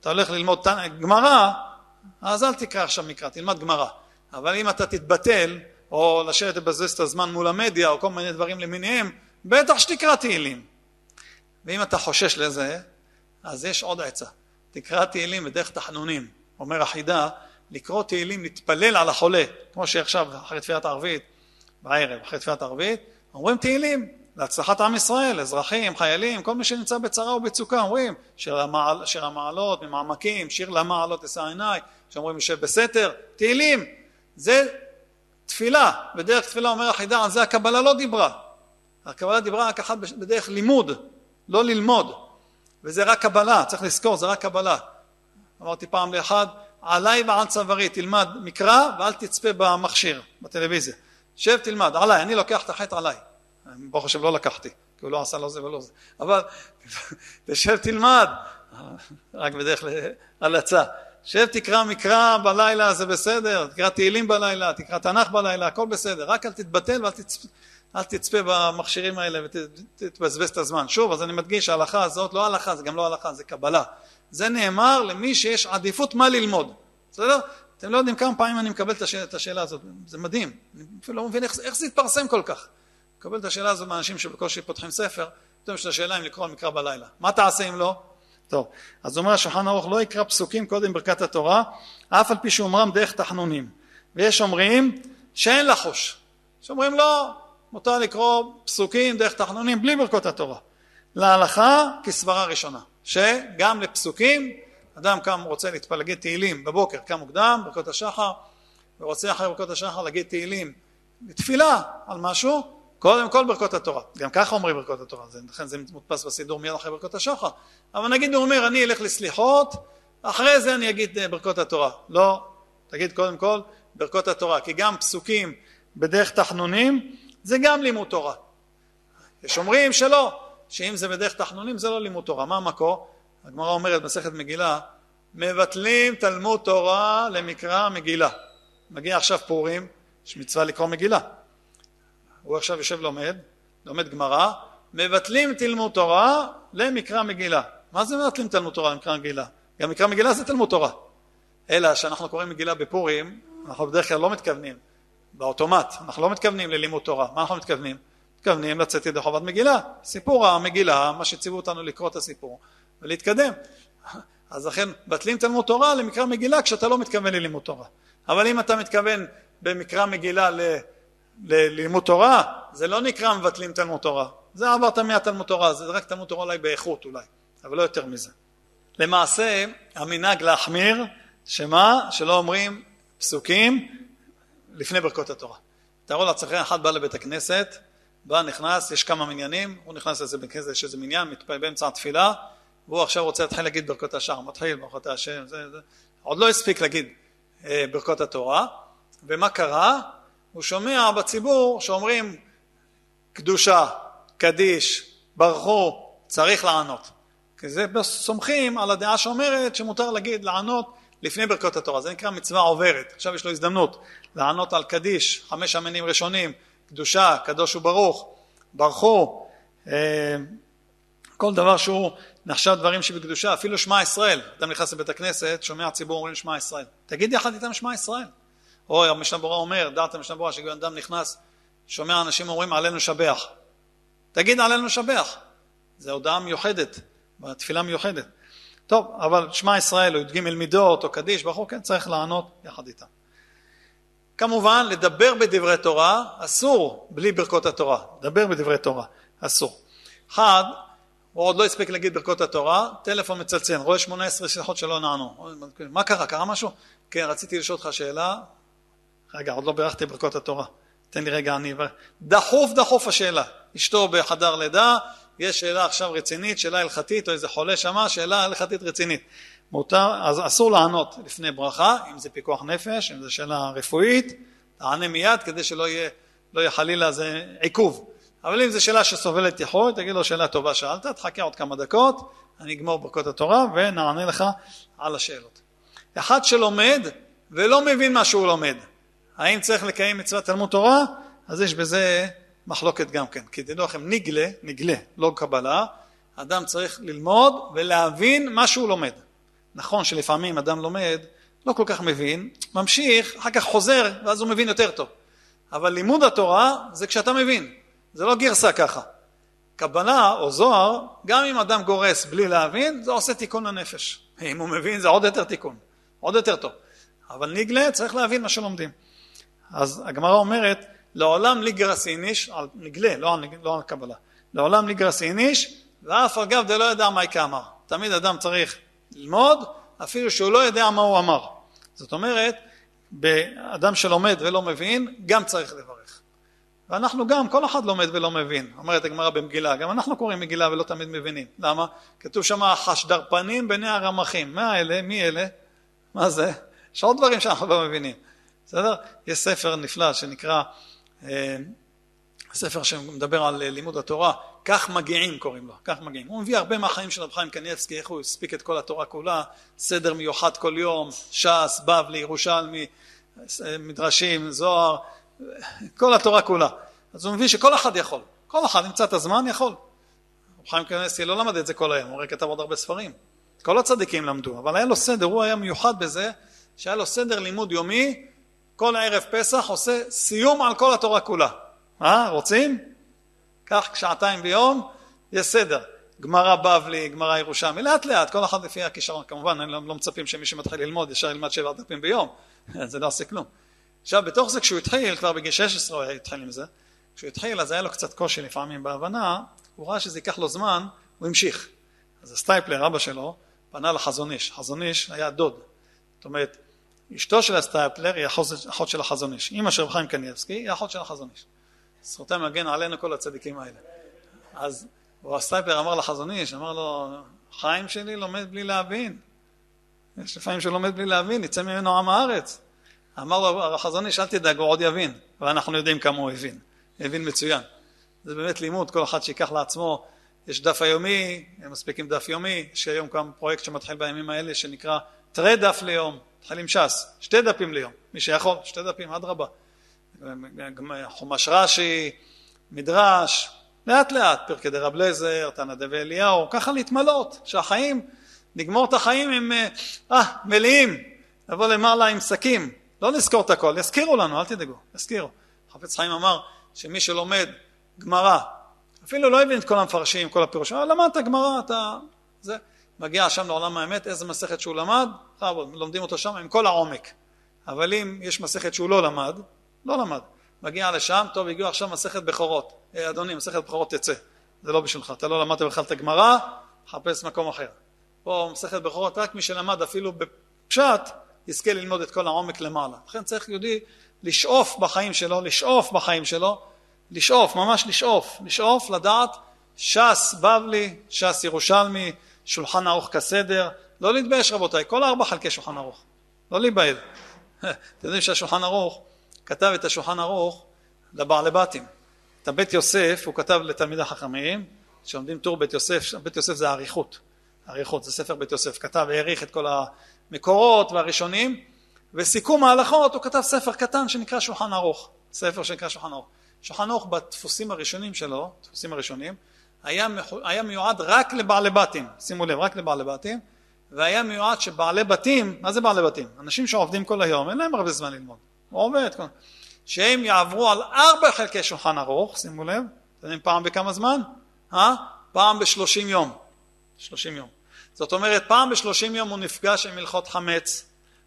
אתה הולך ללמוד גמרא, אז אל תקרא עכשיו מקרא, תלמד גמרא. אבל אם אתה תתבטל, או לשבת לבזבז את הזמן מול המדיה, או כל מיני דברים למיניהם, בטח שתקרא תהילים. ואם אתה חושש לזה, אז יש עוד עצה. תקרא תהילים בדרך תחנונים. אומר החידה, לקרוא תהילים, להתפלל על החולה, כמו שעכשיו אחרי תפילת הערבית, בערב, אחרי תפילת הערבית, אומרים תהילים להצלחת עם ישראל, אזרחים, חיילים, כל מי שנמצא בצרה ובצוקה, אומרים שיר, המעל, שיר המעלות ממעמקים, שיר למעלות אשא עיניי, שאומרים יושב בסתר, תהילים, זה תפילה, בדרך תפילה אומר החידה, על זה הקבלה לא דיברה, הקבלה דיברה רק אחת בדרך לימוד, לא ללמוד, וזה רק קבלה, צריך לזכור, זה רק קבלה. אמרתי פעם לאחד, עליי ועל צווארי, תלמד מקרא ואל תצפה במכשיר, בטלוויזיה. שב תלמד, עליי, אני לוקח את החטא עליי. ברוך השם לא לקחתי, כי הוא לא עשה לא זה ולא זה. אבל תשב תלמד, רק בדרך להלצה. שב תקרא מקרא בלילה זה בסדר, תקרא תהילים בלילה, תקרא תנ"ך בלילה, הכל בסדר, רק אל תתבטל ואל תצפה, אל תצפה במכשירים האלה ותבזבז את הזמן. שוב, אז אני מדגיש, ההלכה הזאת לא הלכה, זה גם לא הלכה, זה קבלה. זה נאמר למי שיש עדיפות מה ללמוד, בסדר? אתם לא יודעים כמה פעמים אני מקבל את השאלה, את השאלה הזאת, זה מדהים, אני אפילו לא מבין איך, איך זה התפרסם כל כך. מקבל את השאלה הזאת מאנשים שבקושי פותחים ספר, פתאום יש את השאלה אם לקרוא מקרא בלילה. מה תעשה אם לא? טוב, אז אומר השולחן ערוך לא יקרא פסוקים קודם ברכת התורה, אף על פי שאומרם דרך תחנונים. ויש אומרים שאין לחוש. שאומרים לא, מותר לקרוא פסוקים דרך תחנונים בלי ברכות התורה. להלכה כסברה ראשונה, שגם לפסוקים, אדם קם רוצה להתפלל, להגיד תהילים בבוקר, קם מוקדם, ברכות השחר, ורוצה אחרי ברכות השחר להגיד תהילים לתפילה על משהו, קודם כל ברכות התורה. גם ככה אומרים ברכות התורה, לכן זה מודפס בסידור מיד אחרי ברכות השחר. אבל נגיד הוא אומר, אני אלך לסליחות, אחרי זה אני אגיד אה, ברכות התורה. לא, תגיד קודם כל ברכות התורה, כי גם פסוקים בדרך תחנונים זה גם לימוד תורה. יש אומרים שלא, שאם זה בדרך תחנונים זה לא לימוד תורה. מה המקור? הגמרא אומרת במסכת מגילה, מבטלים תלמוד תורה למקרא מגילה. מגיע עכשיו פורים, יש מצווה לקרוא מגילה. הוא עכשיו יושב לומד, לומד גמרא, מבטלים תלמוד תורה למקרא מגילה. מה זה מבטלים תלמוד תורה למקרא מגילה? גם מקרא מגילה זה תלמוד תורה. אלא שאנחנו קוראים מגילה בפורים, אנחנו בדרך כלל לא מתכוונים, באוטומט, אנחנו לא מתכוונים ללימוד תורה. מה אנחנו מתכוונים? מתכוונים לצאת ידי חובת מגילה. סיפור המגילה, מה שציוו אותנו לקרוא את הסיפור ולהתקדם. אז לכן בתלים תלמוד תורה למקרא מגילה כשאתה לא מתכוון ללימוד תורה. אבל אם אתה מתכוון במקרא מגילה ל... ללימוד תורה, זה לא נקרא מבטלים תלמוד תורה. זה עברת מהתלמוד תורה, זה רק תלמוד תורה אולי באיכות אולי, אבל לא יותר מזה. למעשה המנהג להחמיר, שמה? שלא אומרים פסוקים לפני ברכות התורה. תארו לעצמכם, אחד בא לבית הכנסת, בא, נכנס, יש כמה מניינים, הוא נכנס לזה בכנסת, יש איזה מניין, מתפלל באמצע התפילה, והוא עכשיו רוצה להתחיל להגיד ברכות השער, מתחיל ברכות השם, זה, זה. עוד לא הספיק להגיד אה, ברכות התורה, ומה קרה? הוא שומע בציבור שאומרים קדושה, קדיש, ברחו, צריך לענות. כי זה סומכים על הדעה שאומרת שמותר להגיד, לענות לפני ברכות התורה. זה נקרא מצווה עוברת. עכשיו יש לו הזדמנות לענות על קדיש, חמש המינים ראשונים, קדושה, קדוש וברוך, ברכו, אה, כל דבר שהוא נחשב דברים שבקדושה, אפילו שמע ישראל. אדם נכנס לבית הכנסת, שומע ציבור אומרים שמע ישראל. תגיד יחד איתם שמע ישראל. או המשנה ברורה אומר, דעת המשנה ברורה, אדם נכנס, שומע אנשים אומרים עלינו שבח. תגיד עלינו שבח. זו הודעה מיוחדת, בתפילה מיוחדת. טוב, אבל שמע ישראל או י"ג מידות או קדיש, ברוך כן צריך לענות יחד איתם. כמובן, לדבר בדברי תורה אסור בלי ברכות התורה. לדבר בדברי תורה אסור. אחד, הוא עוד לא הספיק להגיד ברכות התורה, טלפון מצלצל, רואה 18 שיחות שלא נענו. מה קרה? קרה משהו? כן, רציתי לשאול אותך שאלה. רגע, עוד לא בירכתי ברכות התורה. תן לי רגע, אני... דחוף דחוף השאלה. אשתו בחדר לידה, יש שאלה עכשיו רצינית, שאלה הלכתית, או איזה חולה שמה, שאלה הלכתית רצינית. מותר, אז אסור לענות לפני ברכה, אם זה פיקוח נפש, אם זו שאלה רפואית, תענה מיד כדי שלא יהיה, לא יהיה חלילה זה עיכוב. אבל אם זו שאלה שסובלת יכולת, תגיד לו שאלה טובה שאלת, תחכה עוד כמה דקות, אני אגמור ברכות התורה ונענה לך על השאלות. אחד שלומד ולא מבין מה שהוא לומד, האם צריך לקיים מצוות תלמוד תורה? אז יש בזה מחלוקת גם כן. כי תדעו לכם, נגלה, נגלה, לא קבלה, אדם צריך ללמוד ולהבין מה שהוא לומד. נכון שלפעמים אדם לומד, לא כל כך מבין, ממשיך, אחר כך חוזר, ואז הוא מבין יותר טוב. אבל לימוד התורה זה כשאתה מבין, זה לא גרסה ככה. קבלה או זוהר, גם אם אדם גורס בלי להבין, זה עושה תיקון לנפש. אם הוא מבין זה עוד יותר תיקון, עוד יותר טוב. אבל נגלה צריך להבין מה שלומדים. אז הגמרא אומרת, לעולם ליגרס איניש, על נגלה, לא על, לא על קבלה, לעולם ליגרס איניש, ואף על גב דלא ידע מאי קאמר. תמיד אדם צריך ללמוד, אפילו שהוא לא יודע מה הוא אמר. זאת אומרת, באדם שלומד ולא מבין, גם צריך לברך. ואנחנו גם, כל אחד לומד ולא מבין. אומרת הגמרא במגילה, גם אנחנו קוראים מגילה ולא תמיד מבינים. למה? כתוב שם חשדרפנים בני הרמחים. מה אלה? מי אלה? מה זה? יש עוד דברים שאנחנו לא מבינים. בסדר? יש ספר נפלא שנקרא, אה, ספר שמדבר על לימוד התורה, כך מגיעים קוראים לו, כך מגיעים. הוא מביא הרבה מהחיים של רב חיים קניאבסקי, איך הוא הספיק את כל התורה כולה, סדר מיוחד כל יום, ש"ס, בבלי, ירושלמי, מדרשים, זוהר, כל התורה כולה. אז הוא מביא שכל אחד יכול, כל אחד ימצא את הזמן יכול. רב חיים קניאבסקי לא למד את זה כל היום, הוא הרי כתב עוד הרבה ספרים. כל הצדיקים למדו, אבל היה לו סדר, הוא היה מיוחד בזה שהיה לו סדר לימוד יומי, כל ערב פסח עושה סיום על כל התורה כולה. אה, רוצים? קח שעתיים ביום, יש סדר. גמרא בבלי, גמרא ירושלמי, לאט לאט, כל אחד לפי הכישרון. כמובן, לא, לא מצפים שמי שמתחיל ללמוד ישר ילמד שבע דפים ביום, זה לא עושה כלום. עכשיו, בתוך זה כשהוא התחיל, כבר בגיל 16 הוא התחיל עם זה, כשהוא התחיל אז היה לו קצת קושי לפעמים בהבנה, הוא ראה שזה ייקח לו זמן, הוא המשיך. אז הסטייפלר, אבא שלו, פנה לחזון איש. חזון איש היה דוד. זאת אומרת, אשתו של הסטייפלר היא אחות של החזון איש. אמא של רב חיים קניאבסקי היא אחות של החזון איש. זכותם מגן עלינו כל הצדיקים האלה. אז הסטייפלר אמר לחזון איש, אמר לו, חיים שלי לומד בלי להבין. יש לפעמים שהוא לומד בלי להבין, יצא ממנו עם הארץ. אמר לו החזון איש, אל תדאג, הוא עוד יבין. ואנחנו יודעים כמה הוא הבין. הבין מצוין. זה באמת לימוד, כל אחד שיקח לעצמו. יש דף היומי, הם מספיקים דף יומי, יש היום גם פרויקט שמתחיל בימים האלה שנקרא תרי דף ליום. מתחיל עם ש"ס, שתי דפים ליום, מי שיכול, שתי דפים, אדרבה. חומש רש"י, מדרש, לאט לאט, פרקי דרב לזר, תנא דבי אליהו, ככה להתמלות, שהחיים, נגמור את החיים עם, אה, מלאים, לבוא למעלה עם שקים, לא נזכור את הכל, יזכירו לנו, אל תדאגו, יזכירו. חפץ חיים אמר שמי שלומד גמרא, אפילו לא הבין את כל המפרשים, כל הפירושים, אבל למדת גמרא, אתה... זה... מגיע שם לעולם האמת, איזה מסכת שהוא למד, לומדים אותו שם עם כל העומק. אבל אם יש מסכת שהוא לא למד, לא למד. מגיע לשם, טוב, הגיעו עכשיו מסכת בכורות. אה, אדוני, מסכת בכורות תצא. זה לא בשבילך. אתה לא למדת בכלל את הגמרא, חפש מקום אחר. פה מסכת בכורות, רק מי שלמד אפילו בפשט, יזכה ללמוד את כל העומק למעלה. לכן צריך יהודי לשאוף בחיים שלו, לשאוף בחיים שלו, לשאוף, ממש לשאוף, לשאוף, לדעת ש"ס בבלי, ש"ס ירושלמי, שולחן ערוך כסדר, לא להתבייש רבותיי, כל ארבע חלקי שולחן ערוך, לא להיבהל. אתם יודעים שהשולחן ערוך, כתב את השולחן ערוך לבעלי בתים. את הבית יוסף הוא כתב לתלמידי חכמים, שלומדים טור בית יוסף, בית יוסף זה האריכות, האריכות זה ספר בית יוסף, כתב והעריך את כל המקורות והראשונים וסיכום ההלכות הוא כתב ספר קטן שנקרא שולחן ערוך, ספר שנקרא שולחן ערוך. שולחן ערוך בדפוסים הראשונים שלו, דפוסים הראשונים, היה, היה מיועד רק לבעלי בתים, שימו לב, רק לבעלי בתים, והיה מיועד שבעלי בתים, מה זה בעלי בתים? אנשים שעובדים כל היום, אין להם הרבה זמן ללמוד, הוא עובד, כל... שהם יעברו על ארבע חלקי שולחן ערוך, שימו לב, אתם יודעים פעם בכמה זמן? אה? פעם בשלושים יום, שלושים יום. זאת אומרת, פעם בשלושים יום הוא נפגש עם הלכות חמץ,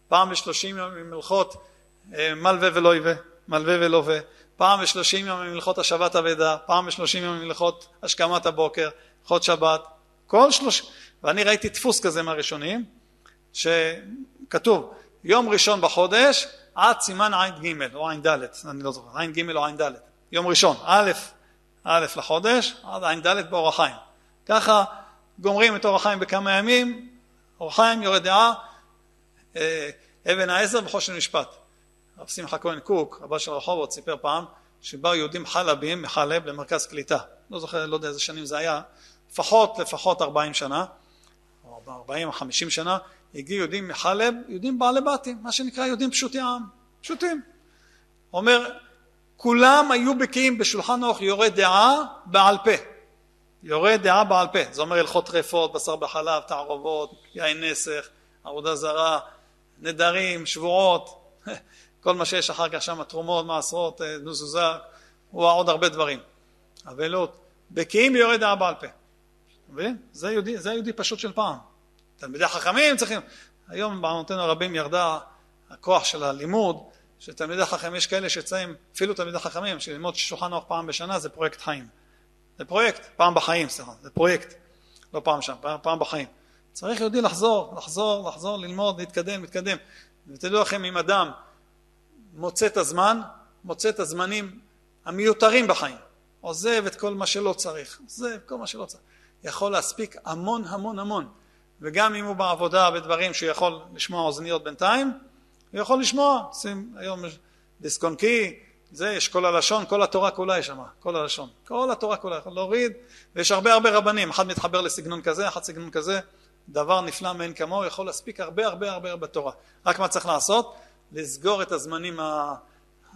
פעם בשלושים יום עם הלכות אה, מלווה ולא יווה, מלווה ולווה, פעם בשלושים יום עם הלכות השבת אבדה, פעם בשלושים יום עם הלכות השכמת הבוקר, הלכות שבת, כל שלוש... ואני ראיתי דפוס כזה מהראשונים, שכתוב יום ראשון בחודש עד סימן ע"ג או ע"ד, אני לא זוכר, ע"ג או ע"ד, יום ראשון, א', א' לחודש, עד ע"ד באור החיים. ככה גומרים את אור החיים בכמה ימים, אור החיים יורד דעה, אה, אבן העזר בחושן משפט. רב שמחה כהן קוק, רבה של רחובות, סיפר פעם שבאו יהודים חלבים מחלב למרכז קליטה. לא זוכר, לא יודע איזה שנים זה היה, לפחות, לפחות 40 שנה, או 40 או 50 שנה, הגיעו יהודים מחלב, יהודים בעלי בתים, מה שנקרא יהודים פשוטי עם, פשוטים. אומר, כולם היו בקיאים בשולחן ערוך יורה דעה בעל פה. יורה דעה בעל פה, זה אומר הלכות טרפות, בשר בחלב, תערובות, יין נסך, עבודה זרה, נדרים, שבועות, כל מה שיש אחר כך שם, תרומות, מעשרות, אה, הוא עוד הרבה דברים. אבלות, בקיאים ביורי דעה בעל פה. מבין? זה יהודי, זה יהודי פשוט של פעם. תלמידי חכמים צריכים... היום בעמותינו הרבים ירדה הכוח של הלימוד, שתלמידי חכמים, יש כאלה שצריכים, אפילו תלמידי חכמים, שללמוד שולחן ערוך פעם בשנה זה פרויקט חיים. זה פרויקט, פעם בחיים, סליחה, זה פרויקט, לא פעם שם, פעם, פעם בחיים. צריך יהודי לחזור, לחזור, לחזור, ללמוד, להתקדם, להתקדם. ותדעו לכם, אם אדם מוצא את הזמן, מוצא את הזמנים המיותרים בחיים, עוזב את כל מה שלא צריך, עוזב כל מה שלא צריך, יכול להספיק המון המון המון, וגם אם הוא בעבודה בדברים שהוא יכול לשמוע אוזניות בינתיים, הוא יכול לשמוע, שים היום דיסק און קי, זה יש כל הלשון, כל התורה כולה יש שם, כל הלשון, כל התורה כולה, יכול להוריד, ויש הרבה הרבה רבנים, אחד מתחבר לסגנון כזה, אחד סגנון כזה, דבר נפלא מאין כמוהו, יכול להספיק הרבה הרבה הרבה בתורה. רק מה צריך לעשות? לסגור את הזמנים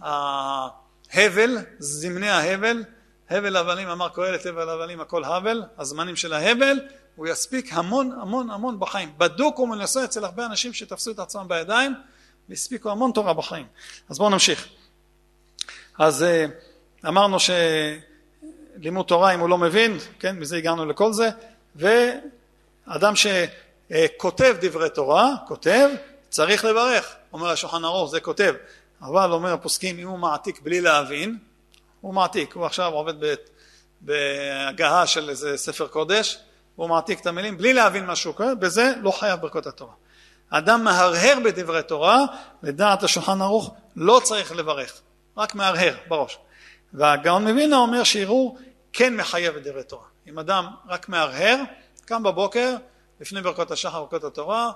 ההבל, זמני ההבל, הבל הבלים אמר קהלת הבל הבלים הכל הבל, הזמנים של ההבל, הוא יספיק המון המון המון בחיים. בדוק ומנסה אצל הרבה אנשים שתפסו את עצמם בידיים והספיקו המון תורה בחיים. אז בואו נמשיך. אז אה, אמרנו שלימוד תורה אם הוא לא מבין, כן, מזה הגענו לכל זה, ואדם שכותב דברי תורה, כותב, צריך לברך, אומר השולחן ערוך, זה כותב, אבל אומר הפוסקים, אם הוא מעתיק בלי להבין, הוא מעתיק, הוא עכשיו עובד בהגהה של איזה ספר קודש, הוא מעתיק את המילים בלי להבין מה שהוא קורא, בזה לא חייב ברכות התורה. אדם מהרהר בדברי תורה, לדעת השולחן ערוך לא צריך לברך, רק מהרהר בראש. והגאון מווילנה אומר שערעור כן מחייב את דברי תורה. אם אדם רק מהרהר, קם בבוקר, לפני ברכות השחר וברכות התורה,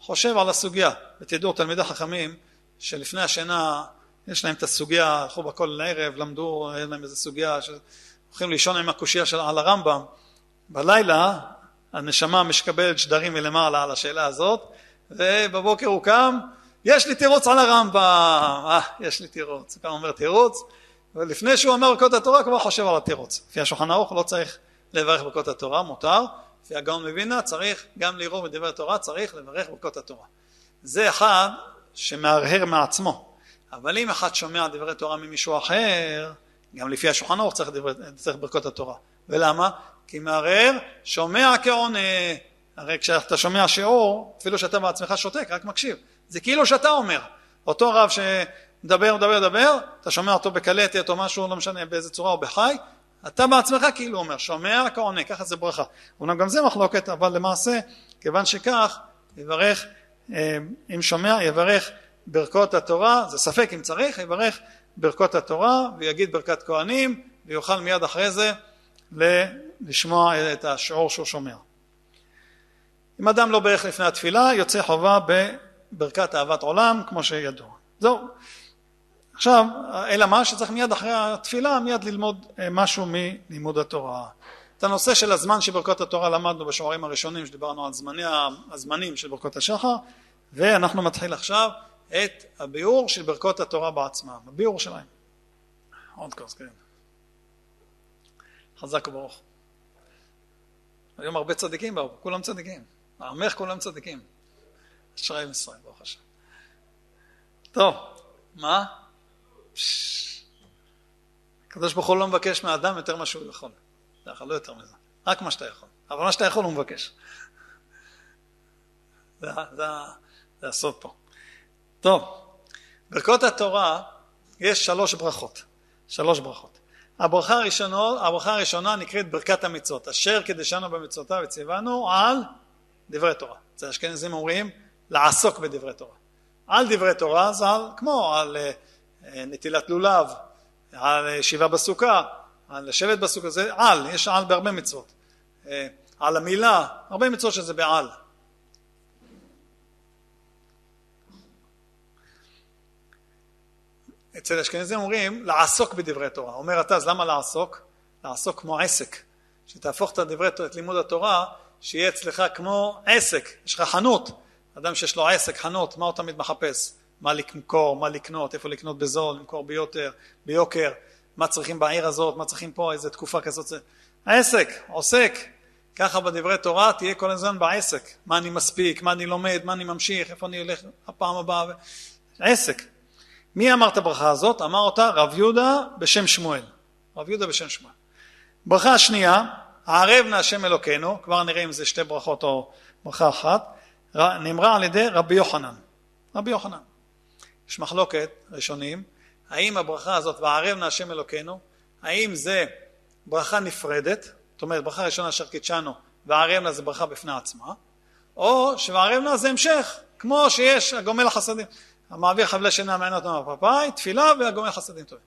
חושב על הסוגיה. ותדעו, תלמידי חכמים, שלפני השינה יש להם את הסוגיה, הלכו בה כל הערב, למדו, היה להם איזו סוגיה, הולכים לישון עם הקושייה של, על הרמב"ם. בלילה הנשמה משקבלת שדרים מלמעלה על השאלה הזאת, ובבוקר הוא קם, יש לי תירוץ על הרמב"ם, אה, יש לי תירוץ. הוא אומר תירוץ, ולפני שהוא אומר ברכות התורה כבר חושב על התירוץ. לפי השולחן ערוך לא צריך לברך ברכות התורה, מותר. לפי הגאון מווילנה צריך גם לראות בדברי התורה, צריך לברך ברכות התורה. זה אחד שמהרהר מעצמו. אבל אם אחד שומע דברי תורה ממישהו אחר, גם לפי השולחן ערוך צריך, צריך ברכות התורה. ולמה? כי מהרהר שומע כעונה. הרי כשאתה שומע שיעור, אפילו שאתה בעצמך שותק, רק מקשיב. זה כאילו שאתה אומר. אותו רב שמדבר, מדבר, מדבר, אתה שומע אותו בקלטת או משהו, לא משנה באיזה צורה, או בחי, אתה בעצמך כאילו אומר, שומע כעונה, ככה זה ברכה. אומנם גם זה מחלוקת, אבל למעשה, כיוון שכך, יברך, אה, אם שומע, יברך ברכות התורה, זה ספק אם צריך, יברך ברכות התורה ויגיד ברכת כהנים ויוכל מיד אחרי זה לשמוע את השיעור שהוא שומע. אם אדם לא ברך לפני התפילה, יוצא חובה בברכת אהבת עולם, כמו שידוע. זהו. עכשיו, אלא מה? שצריך מיד אחרי התפילה, מיד ללמוד אה, משהו מלימוד התורה. את הנושא של הזמן של ברכות התורה למדנו בשיעורים הראשונים שדיברנו על זמני, הזמנים של ברכות השחר ואנחנו מתחיל עכשיו את הביאור של ברכות התורה בעצמם, הביאור שלהם. עוד כוס, כן. חזק וברוך. היום הרבה צדיקים באו, כולם צדיקים. העמך כולם צדיקים. אשראי ישראל, ברוך השם. טוב, מה? הקדוש ברוך הוא לא מבקש מהאדם יותר ממה שהוא יכול. ככה, לא יותר מזה. רק מה שאתה יכול. אבל מה שאתה יכול הוא מבקש. זה, זה, זה הסוד פה. טוב, ברכות התורה יש שלוש ברכות. שלוש ברכות. הברכה הראשונה, הברכה הראשונה נקראת ברכת המצוות, אשר קידשנו במצוותיו וציוונו על דברי תורה. אצל האשכנזים אומרים לעסוק בדברי תורה. על דברי תורה זה על, כמו על uh, נטילת לולב, על ישיבה בסוכה, על לשבת בסוכה, זה על, יש על בהרבה מצוות. על המילה, הרבה מצוות שזה בעל. אצל אשכנזים אומרים לעסוק בדברי תורה. אומר אתה, אז למה לעסוק? לעסוק כמו עסק. שתהפוך את דברי, את לימוד התורה, שיהיה אצלך כמו עסק. יש לך חנות. אדם שיש לו עסק, חנות, מה הוא תמיד מחפש? מה למכור, מה לקנות, איפה לקנות בזול, למכור ביותר, ביוקר, מה צריכים בעיר הזאת, מה צריכים פה, איזה תקופה כזאת. העסק, עוסק. ככה בדברי תורה תהיה כל הזמן בעסק. מה אני מספיק, מה אני לומד, מה אני ממשיך, איפה אני הולך הפעם הבאה. עסק. מי אמר את הברכה הזאת? אמר אותה רב יהודה בשם שמואל. רב יהודה בשם שמואל. ברכה השנייה, הערב נא השם אלוקינו, כבר נראה אם זה שתי ברכות או ברכה אחת, נאמרה על ידי רבי יוחנן. רבי יוחנן. יש מחלוקת ראשונים, האם הברכה הזאת, והערב נא השם אלוקינו, האם זה ברכה נפרדת, זאת אומרת ברכה ראשונה אשר קידשנו, והערב נא זה ברכה בפני עצמה, או שהערב נא זה המשך, כמו שיש הגומל החסדים. המעביר חבלי שינה מעין אותו מהפפאי, תפילה והגומל חסדים טובים.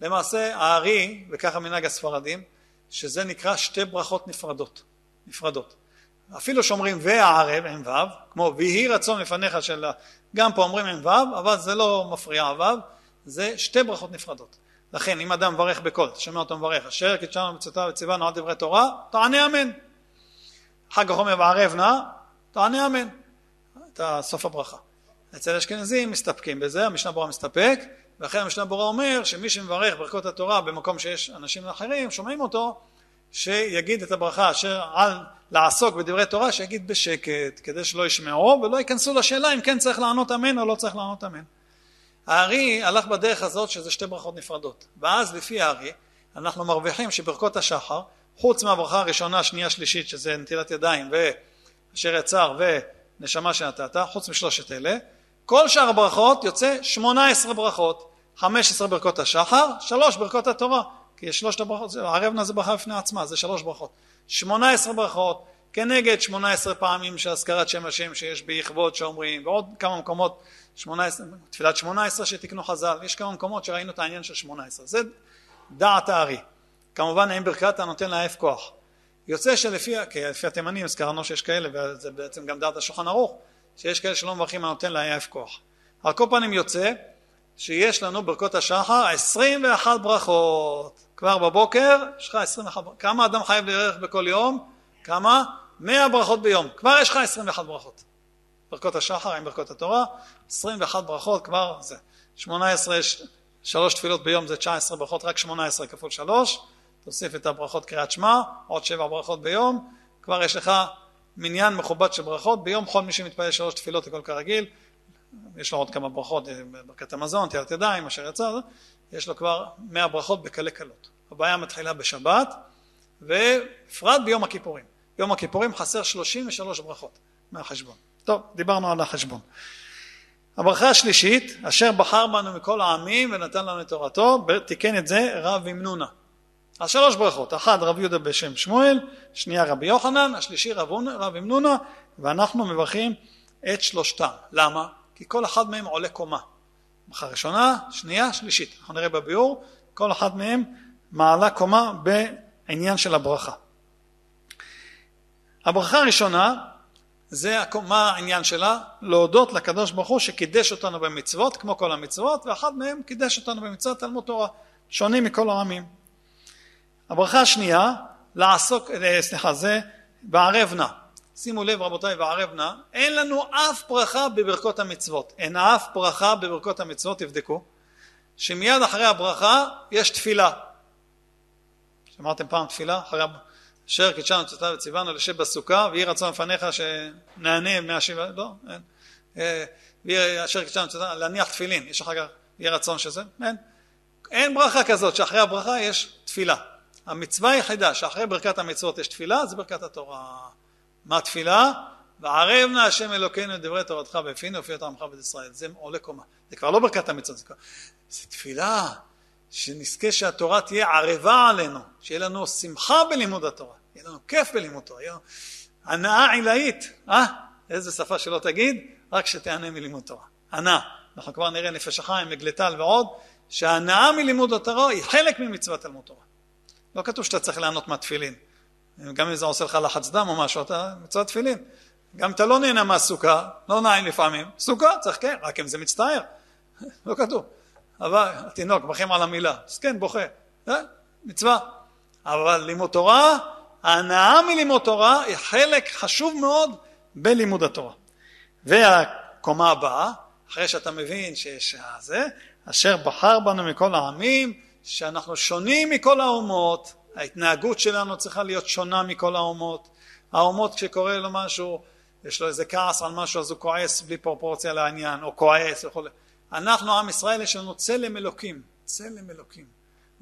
למעשה הארי, וככה מנהג הספרדים, שזה נקרא שתי ברכות נפרדות. נפרדות. אפילו שאומרים והערב עם כמו ויהי רצון לפניך של... גם פה אומרים עם אבל זה לא מפריע ו', זה שתי ברכות נפרדות. לכן אם אדם מברך בקול, אתה שומע אותו מברך, אשר קידשנו מצוותיו וציוונו על דברי תורה, תענה אמן. אחר כך אומר וערב נא, תענה אמן. את סוף הברכה. אצל אשכנזים מסתפקים בזה, המשנה ברורה מסתפק, ואחרי המשנה ברורה אומר שמי שמברך ברכות התורה במקום שיש אנשים אחרים, שומעים אותו, שיגיד את הברכה אשר על לעסוק בדברי תורה, שיגיד בשקט, כדי שלא ישמעו ולא ייכנסו לשאלה אם כן צריך לענות אמן או לא צריך לענות אמן. הארי הלך בדרך הזאת שזה שתי ברכות נפרדות, ואז לפי הארי אנחנו מרוויחים שברכות השחר, חוץ מהברכה הראשונה, שנייה, שלישית, שזה נטילת ידיים ואשר יצר ונשמה שנתת, חוץ משלושת אלה, כל שאר הברכות יוצא שמונה עשרה ברכות, חמש עשרה ברכות השחר, שלוש ברכות התורה, כי שלושת הברכות, הערב זה ברכה בפני עצמה, זה שלוש ברכות. שמונה עשרה ברכות, כנגד שמונה עשרה פעמים של הזכרת שם השם שיש ביכבוד שאומרים, ועוד כמה מקומות, 18, תפילת שמונה עשרה שתקנו חז"ל, יש כמה מקומות שראינו את העניין של שמונה עשרה, זה דעת הארי. כמובן עם ברכת הנותן לעף כוח. יוצא שלפי, כי לפי התימנים הזכרנו שיש כאלה, וזה בעצם גם דעת השולחן ערוך, שיש כאלה שלא מברכים הנותן לעף כוח. על כל פנים יוצא שיש לנו ברכות השחר 21 ברכות. כבר בבוקר יש לך 21 ברכות. כמה אדם חייב לברך בכל יום? כמה? 100 ברכות ביום. כבר יש לך 21 ברכות. ברכות השחר עם ברכות התורה, 21 ברכות כבר זה. 18, שלוש תפילות ביום זה 19 ברכות, רק 18 כפול 3, תוסיף את הברכות קריאת שמע, עוד 7 ברכות ביום, כבר יש לך מניין מכובד של ברכות, ביום חול מי שמתפלל שלוש תפילות הכל כרגיל, יש לו עוד כמה ברכות, ברכת המזון, תיארת ידיים, אשר יצא, יש לו כבר מאה ברכות בקלי קלות. הבעיה מתחילה בשבת, ובפרט ביום הכיפורים. יום הכיפורים חסר 33 ברכות מהחשבון. טוב, דיברנו על החשבון. הברכה השלישית, אשר בחר בנו מכל העמים ונתן לנו את תורתו, תיקן את זה רב ימנונה. אז שלוש ברכות, אחת רב יהודה בשם שמואל, שנייה רבי יוחנן, השלישי רב, רב ימנונה, ואנחנו מברכים את שלושתם. למה? כי כל אחד מהם עולה קומה. ברכה ראשונה, שנייה, שלישית. אנחנו נראה בביאור, כל אחד מהם מעלה קומה בעניין של הברכה. הברכה הראשונה, זה מה העניין שלה? להודות לקדוש ברוך הוא שקידש אותנו במצוות, כמו כל המצוות, ואחד מהם קידש אותנו במצוות תלמוד תורה, שונים מכל העמים. הברכה השנייה, לעסוק, אה, סליחה, זה וערב נא. שימו לב רבותיי, וערב נא, אין לנו אף ברכה בברכות המצוות. אין אף ברכה בברכות המצוות, תבדקו, שמיד אחרי הברכה יש תפילה. שמעתם פעם תפילה? אחרי אשר קידשנו תותיו וציוונו לשב בסוכה ויהי רצון לפניך שנענה מהשיבה, לא, אין. אה, ויהי אשר קידשנו תותיו, להניח תפילין, יש אחר כך, יהי רצון שזה, אין. אין ברכה כזאת שאחרי הברכה יש תפילה. המצווה היחידה שאחרי ברכת המצוות יש תפילה זה ברכת התורה. מה תפילה? וערב נא השם אלוקינו את דברי תורתך בפינו ופי עמך בית ישראל. זה עולה קומה. זה כבר לא ברכת המצוות, זה, כבר... זה תפילה שנזכה שהתורה תהיה ערבה עלינו, שיהיה לנו שמחה בלימוד התורה, יהיה לנו כיף בלימוד תורה, יהיה לנו הנאה עילאית, אה? איזה שפה שלא תגיד, רק שתיהנה מלימוד תורה. הנאה. אנחנו כבר נראה נפש החיים, מגלטל ועוד, שההנאה מלימוד התורה היא חלק ממצוות תלמוד תורה. לא כתוב שאתה צריך לענות מהתפילין. גם אם זה עושה לך לחץ דם או משהו, אתה מצוות תפילין. גם אתה לא נהנה מהסוכה, לא נעים לפעמים, סוכה צריך כן, רק אם זה מצטער. לא כתוב. אבל התינוק בכם על המילה, אז כן, בוכה. אה? מצווה. אבל לימוד תורה, ההנאה מלימוד תורה היא חלק חשוב מאוד בלימוד התורה. והקומה הבאה, אחרי שאתה מבין שיש זה, אשר בחר בנו מכל העמים, שאנחנו שונים מכל האומות, ההתנהגות שלנו צריכה להיות שונה מכל האומות. האומות כשקורה לו משהו, יש לו איזה כעס על משהו אז הוא כועס בלי פרופורציה לעניין, או כועס וכו'. אנחנו עם ישראל יש לנו צלם אלוקים, צלם אלוקים.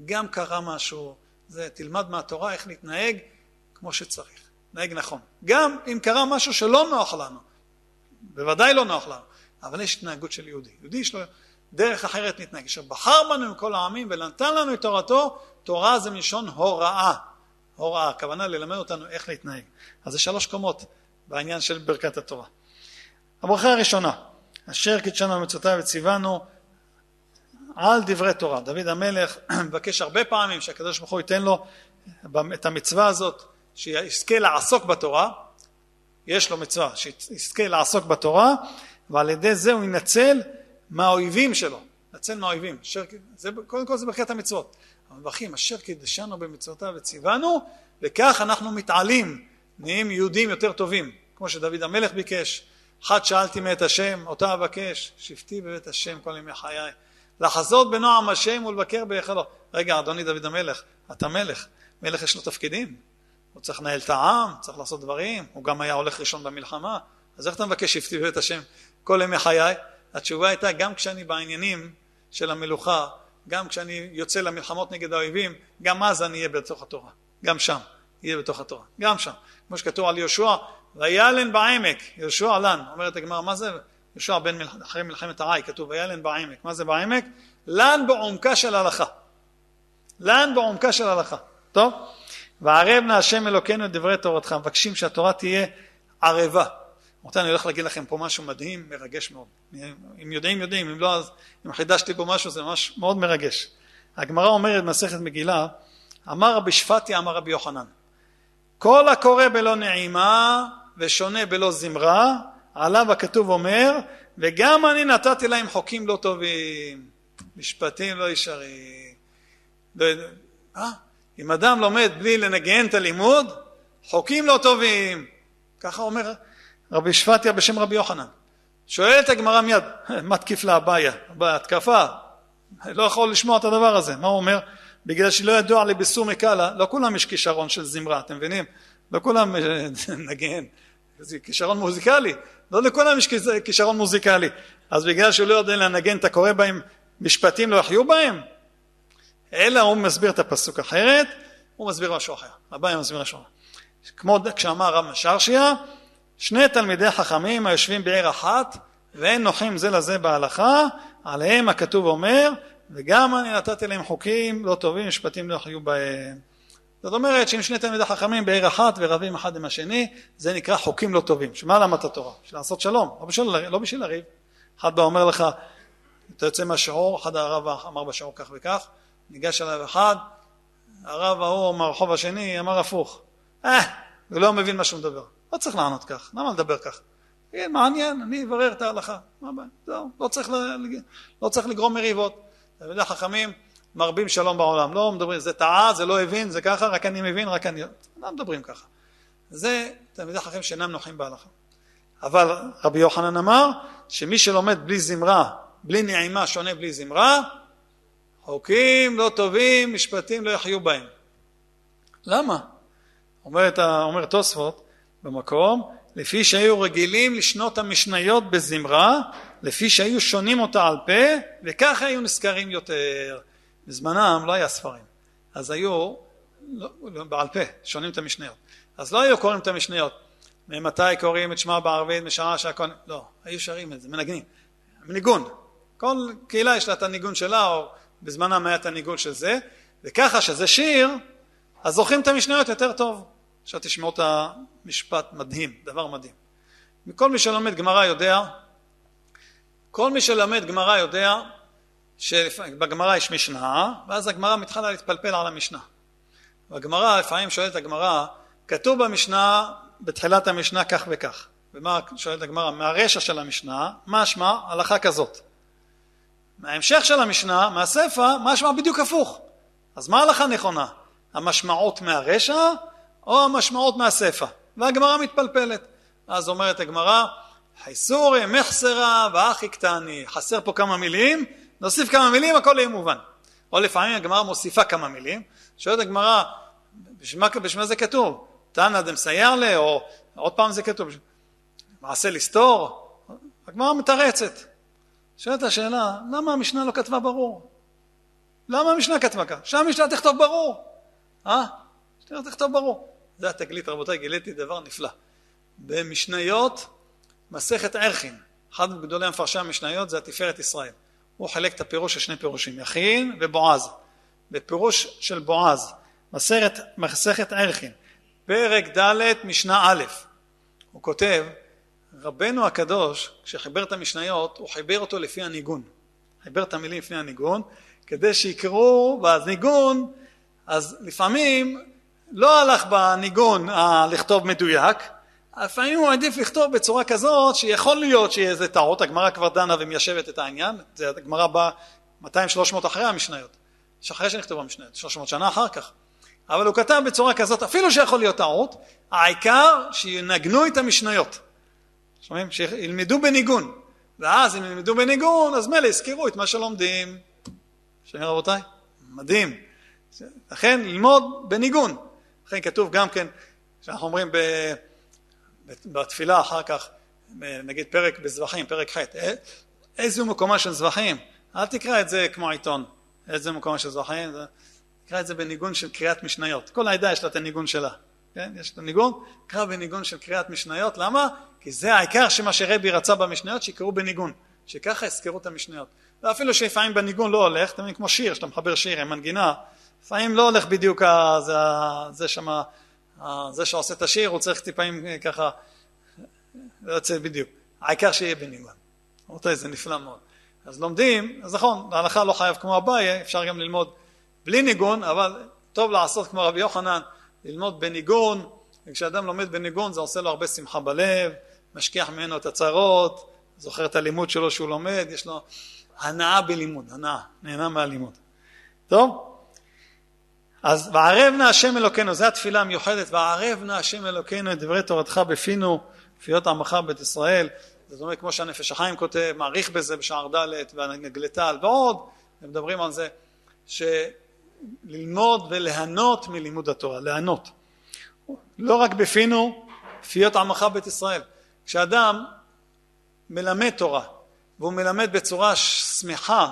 גם קרה משהו, זה תלמד מהתורה איך להתנהג כמו שצריך, להתנהג נכון. גם אם קרה משהו שלא נוח לנו, בוודאי לא נוח לנו, אבל יש התנהגות של יהודי. יהודי יש לו דרך אחרת להתנהג. אשר בחר בנו מכל העמים ונתן לנו את תורתו, תורה זה מלשון הוראה. הוראה, הכוונה ללמד אותנו איך להתנהג. אז זה שלוש קומות בעניין של ברכת התורה. הברכה הראשונה, אשר קידשנו במצוותיו וציוונו על דברי תורה. דוד המלך מבקש הרבה פעמים שהקדוש ברוך הוא ייתן לו את המצווה הזאת, שיזכה לעסוק בתורה, יש לו מצווה, שיזכה לעסוק בתורה, ועל ידי זה הוא ינצל מהאויבים שלו, ינצל מהאויבים. אשר, זה, קודם כל זה ברכת המצוות. המברכים, אשר קידשנו במצוותיו וציוונו, וכך אנחנו מתעלים, נהיים יהודים יותר טובים, כמו שדוד המלך ביקש. אחד שאלתי מאת השם, אותה אבקש, שבתי בבית השם כל ימי חיי. לחזות בנועם השם ולבקר בהיכלו. רגע, אדוני דוד המלך, אתה מלך, מלך יש לו תפקידים. הוא צריך לנהל את העם, צריך לעשות דברים, הוא גם היה הולך ראשון במלחמה. אז איך אתה מבקש שבתי בבית השם כל ימי חיי? התשובה הייתה, גם כשאני בעניינים של המלוכה, גם כשאני יוצא למלחמות נגד האויבים, גם אז אני אהיה בתוך התורה. גם שם, יהיה בתוך התורה. גם שם. כמו שכתוב על יהושע, וילן בעמק, יהושע לן, אומרת הגמרא, מה זה יהושע בן אחרי מלחמת העי, כתוב וילן בעמק, מה זה בעמק? לן בעומקה של הלכה. לן בעומקה של הלכה. טוב? וערב נא השם אלוקינו את דברי תורתך, מבקשים שהתורה תהיה ערבה. רבותיי, אני הולך להגיד לכם פה משהו מדהים, מרגש מאוד. אם יודעים, יודעים, אם לא, אז אם חידשתי פה משהו, זה ממש מאוד מרגש. הגמרא אומרת במסכת מגילה, אמר רבי שפטי, אמר רבי יוחנן, כל הקורא בלא נעימה ושונה בלא זמרה, עליו הכתוב אומר, וגם אני נתתי להם חוקים לא טובים, משפטים לא ישרים. לא, אה? אם אדם לומד בלי לנגן את הלימוד, חוקים לא טובים. ככה אומר רבי שפטיה בשם רבי יוחנן. שואלת הגמרא מיד, מה תקיף לה אביה? התקפה. לא יכול לשמוע את הדבר הזה. מה הוא אומר? בגלל שלא ידוע לי בסור מקאלה, לא כולם יש כישרון של זמרה, אתם מבינים? לא כולם אה, נגן, זה כישרון מוזיקלי, לא לכולם יש כישרון מוזיקלי. אז בגלל שהוא לא יודע לנגן, אתה קורא בהם משפטים לא יחיו בהם? אלא הוא מסביר את הפסוק אחרת, הוא מסביר משהו אחר. אביי מסביר משהו אחר. כמו כשאמר רב משרשיה, שני תלמידי חכמים היושבים בעיר אחת ואין נוחים זה לזה בהלכה, עליהם הכתוב אומר, וגם אני נתתי להם חוקים לא טובים, משפטים לא חיו בהם. זאת אומרת שאם שני תלמידי חכמים בעיר אחת ורבים אחד עם השני, זה נקרא חוקים לא טובים. שמה למדת התורה? בשביל לעשות שלום, לא בשביל, לא בשביל לריב. אחד בא אומר לך, אתה יוצא מהשיעור, אחד הרב אמר בשיעור כך וכך, ניגש אליו אחד, הרב ההוא מהרחוב השני אמר הפוך. אה, הוא לא מבין מה שהוא מדבר. לא צריך לענות כך, למה לדבר כך? כן, מעניין, אני אברר את ההלכה. מה הבעיה? זהו, לא צריך, לא צריך לגרום מריבות. תלמידי חכמים מרבים שלום בעולם. לא מדברים, זה טעה, זה לא הבין, זה ככה, רק אני מבין, רק אני... לא מדברים ככה. זה תלמידי חכמים שאינם נוחים בהלכה. אבל רבי יוחנן אמר שמי שלומד בלי זמרה, בלי נעימה שונה בלי זמרה, חוקים לא טובים, משפטים לא יחיו בהם. למה? אומר, אומר תוספות במקום, לפי שהיו רגילים לשנות המשניות בזמרה, לפי שהיו שונים אותה על פה, וככה היו נזכרים יותר. בזמנם לא היה ספרים, אז היו לא, לא, בעל פה, שונים את המשניות. אז לא היו קוראים את המשניות. ממתי קוראים את שמע בערבית משעה שהכל... לא, היו שרים את זה, מנגנים. ניגון. כל קהילה יש לה את הניגון שלה, או בזמנם היה את הניגון של זה, וככה שזה שיר, אז זוכרים את המשניות יותר טוב. עכשיו תשמעו את המשפט מדהים, דבר מדהים. כל מי שלומד גמרא יודע, כל מי שלומד גמרא יודע שבגמרא יש משנה, ואז הגמרא מתחילה להתפלפל על המשנה. והגמרא, לפעמים שואלת הגמרא, כתוב במשנה, בתחילת המשנה כך וכך. ומה שואלת הגמרא? מהרשע של המשנה, משמע הלכה כזאת. מההמשך של המשנה, מהספר, משמע בדיוק הפוך. אז מה ההלכה נכונה? המשמעות מהרשע או המשמעות מהספר? והגמרא מתפלפלת. אז אומרת הגמרא, חייסורי מחסרה ואחי קטני. חסר פה כמה מילים, נוסיף כמה מילים, הכל יהיה מובן. או לפעמים הגמרא מוסיפה כמה מילים, שואלת הגמרא, בשביל מה זה כתוב? תנא דמסייר לה, או עוד פעם זה כתוב, מעשה לסתור? הגמרא מתרצת. שואלת השאלה, למה המשנה לא כתבה ברור? למה המשנה כתבה ככה? שהמשנה תכתוב ברור. אה? המשנה תכתוב ברור. זה התגלית, רבותיי, גיליתי דבר נפלא. במשניות, מסכת ערכין, אחד מגדולי המפרשי המשניות זה התפארת ישראל. הוא חילק את הפירוש לשני פירושים, יכין ובועז. בפירוש של בועז, מסכת, מסכת ערכין, פרק ד' משנה א', הוא כותב, רבנו הקדוש, כשחיבר את המשניות, הוא חיבר אותו לפי הניגון. חיבר את המילים לפני הניגון, כדי שיקראו בניגון, אז לפעמים לא הלך בניגון ה- לכתוב מדויק, לפעמים הוא עדיף לכתוב בצורה כזאת שיכול להיות שיהיה איזה טעות, הגמרא כבר דנה ומיישבת את העניין, זה הגמרא באה 200-300 אחרי המשניות, שאחרי שנכתבו המשניות, 300 שנה אחר כך. אבל הוא כתב בצורה כזאת, אפילו שיכול להיות טעות, העיקר שינגנו את המשניות. שומעים? שילמדו בניגון. ואז אם ילמדו בניגון, אז מילא יזכרו את מה שלומדים. שומעים רבותיי? מדהים. לכן ללמוד בניגון. לכן כתוב גם כן, שאנחנו אומרים ב... בתפילה אחר כך, נגיד פרק בזבחים, פרק ח', אה, איזה מקומה של זבחים, אל תקרא את זה כמו עיתון, איזה מקומה של זבחים, תקרא את זה בניגון של קריאת משניות, כל העדה יש לה את הניגון שלה, כן? יש את הניגון, קרא בניגון של קריאת משניות, למה? כי זה העיקר שמה שרבי רצה במשניות, שיקראו בניגון, שככה יזכרו את המשניות, ואפילו שלפעמים בניגון לא הולך, מבין כמו שיר, שאתה מחבר שיר עם מנגינה, לפעמים לא הולך בדיוק זה, זה שמה זה שעושה את השיר הוא צריך טיפאים אה, ככה, לא יוצא בדיוק. העיקר שיהיה בניגון. רבותיי, זה נפלא מאוד. אז לומדים, אז נכון, ההלכה לא חייב כמו אביי, אפשר גם ללמוד בלי ניגון, אבל טוב לעשות כמו רבי יוחנן, ללמוד בניגון, וכשאדם לומד בניגון זה עושה לו הרבה שמחה בלב, משכיח ממנו את הצרות, זוכר את הלימוד שלו שהוא לומד, יש לו הנאה בלימוד, הנאה, נהנה מהלימוד. טוב? אז וערב נא השם אלוקינו, זו התפילה המיוחדת, וערב נא השם אלוקינו את דברי תורתך בפינו, פיות עמך בית ישראל, זאת אומרת כמו שהנפש החיים כותב, מעריך בזה בשער ד' והנגלטל ועוד, הם מדברים על זה, שללמוד וליהנות מלימוד התורה, ליהנות. לא רק בפינו, פיות עמך בית ישראל. כשאדם מלמד תורה, והוא מלמד בצורה שמחה,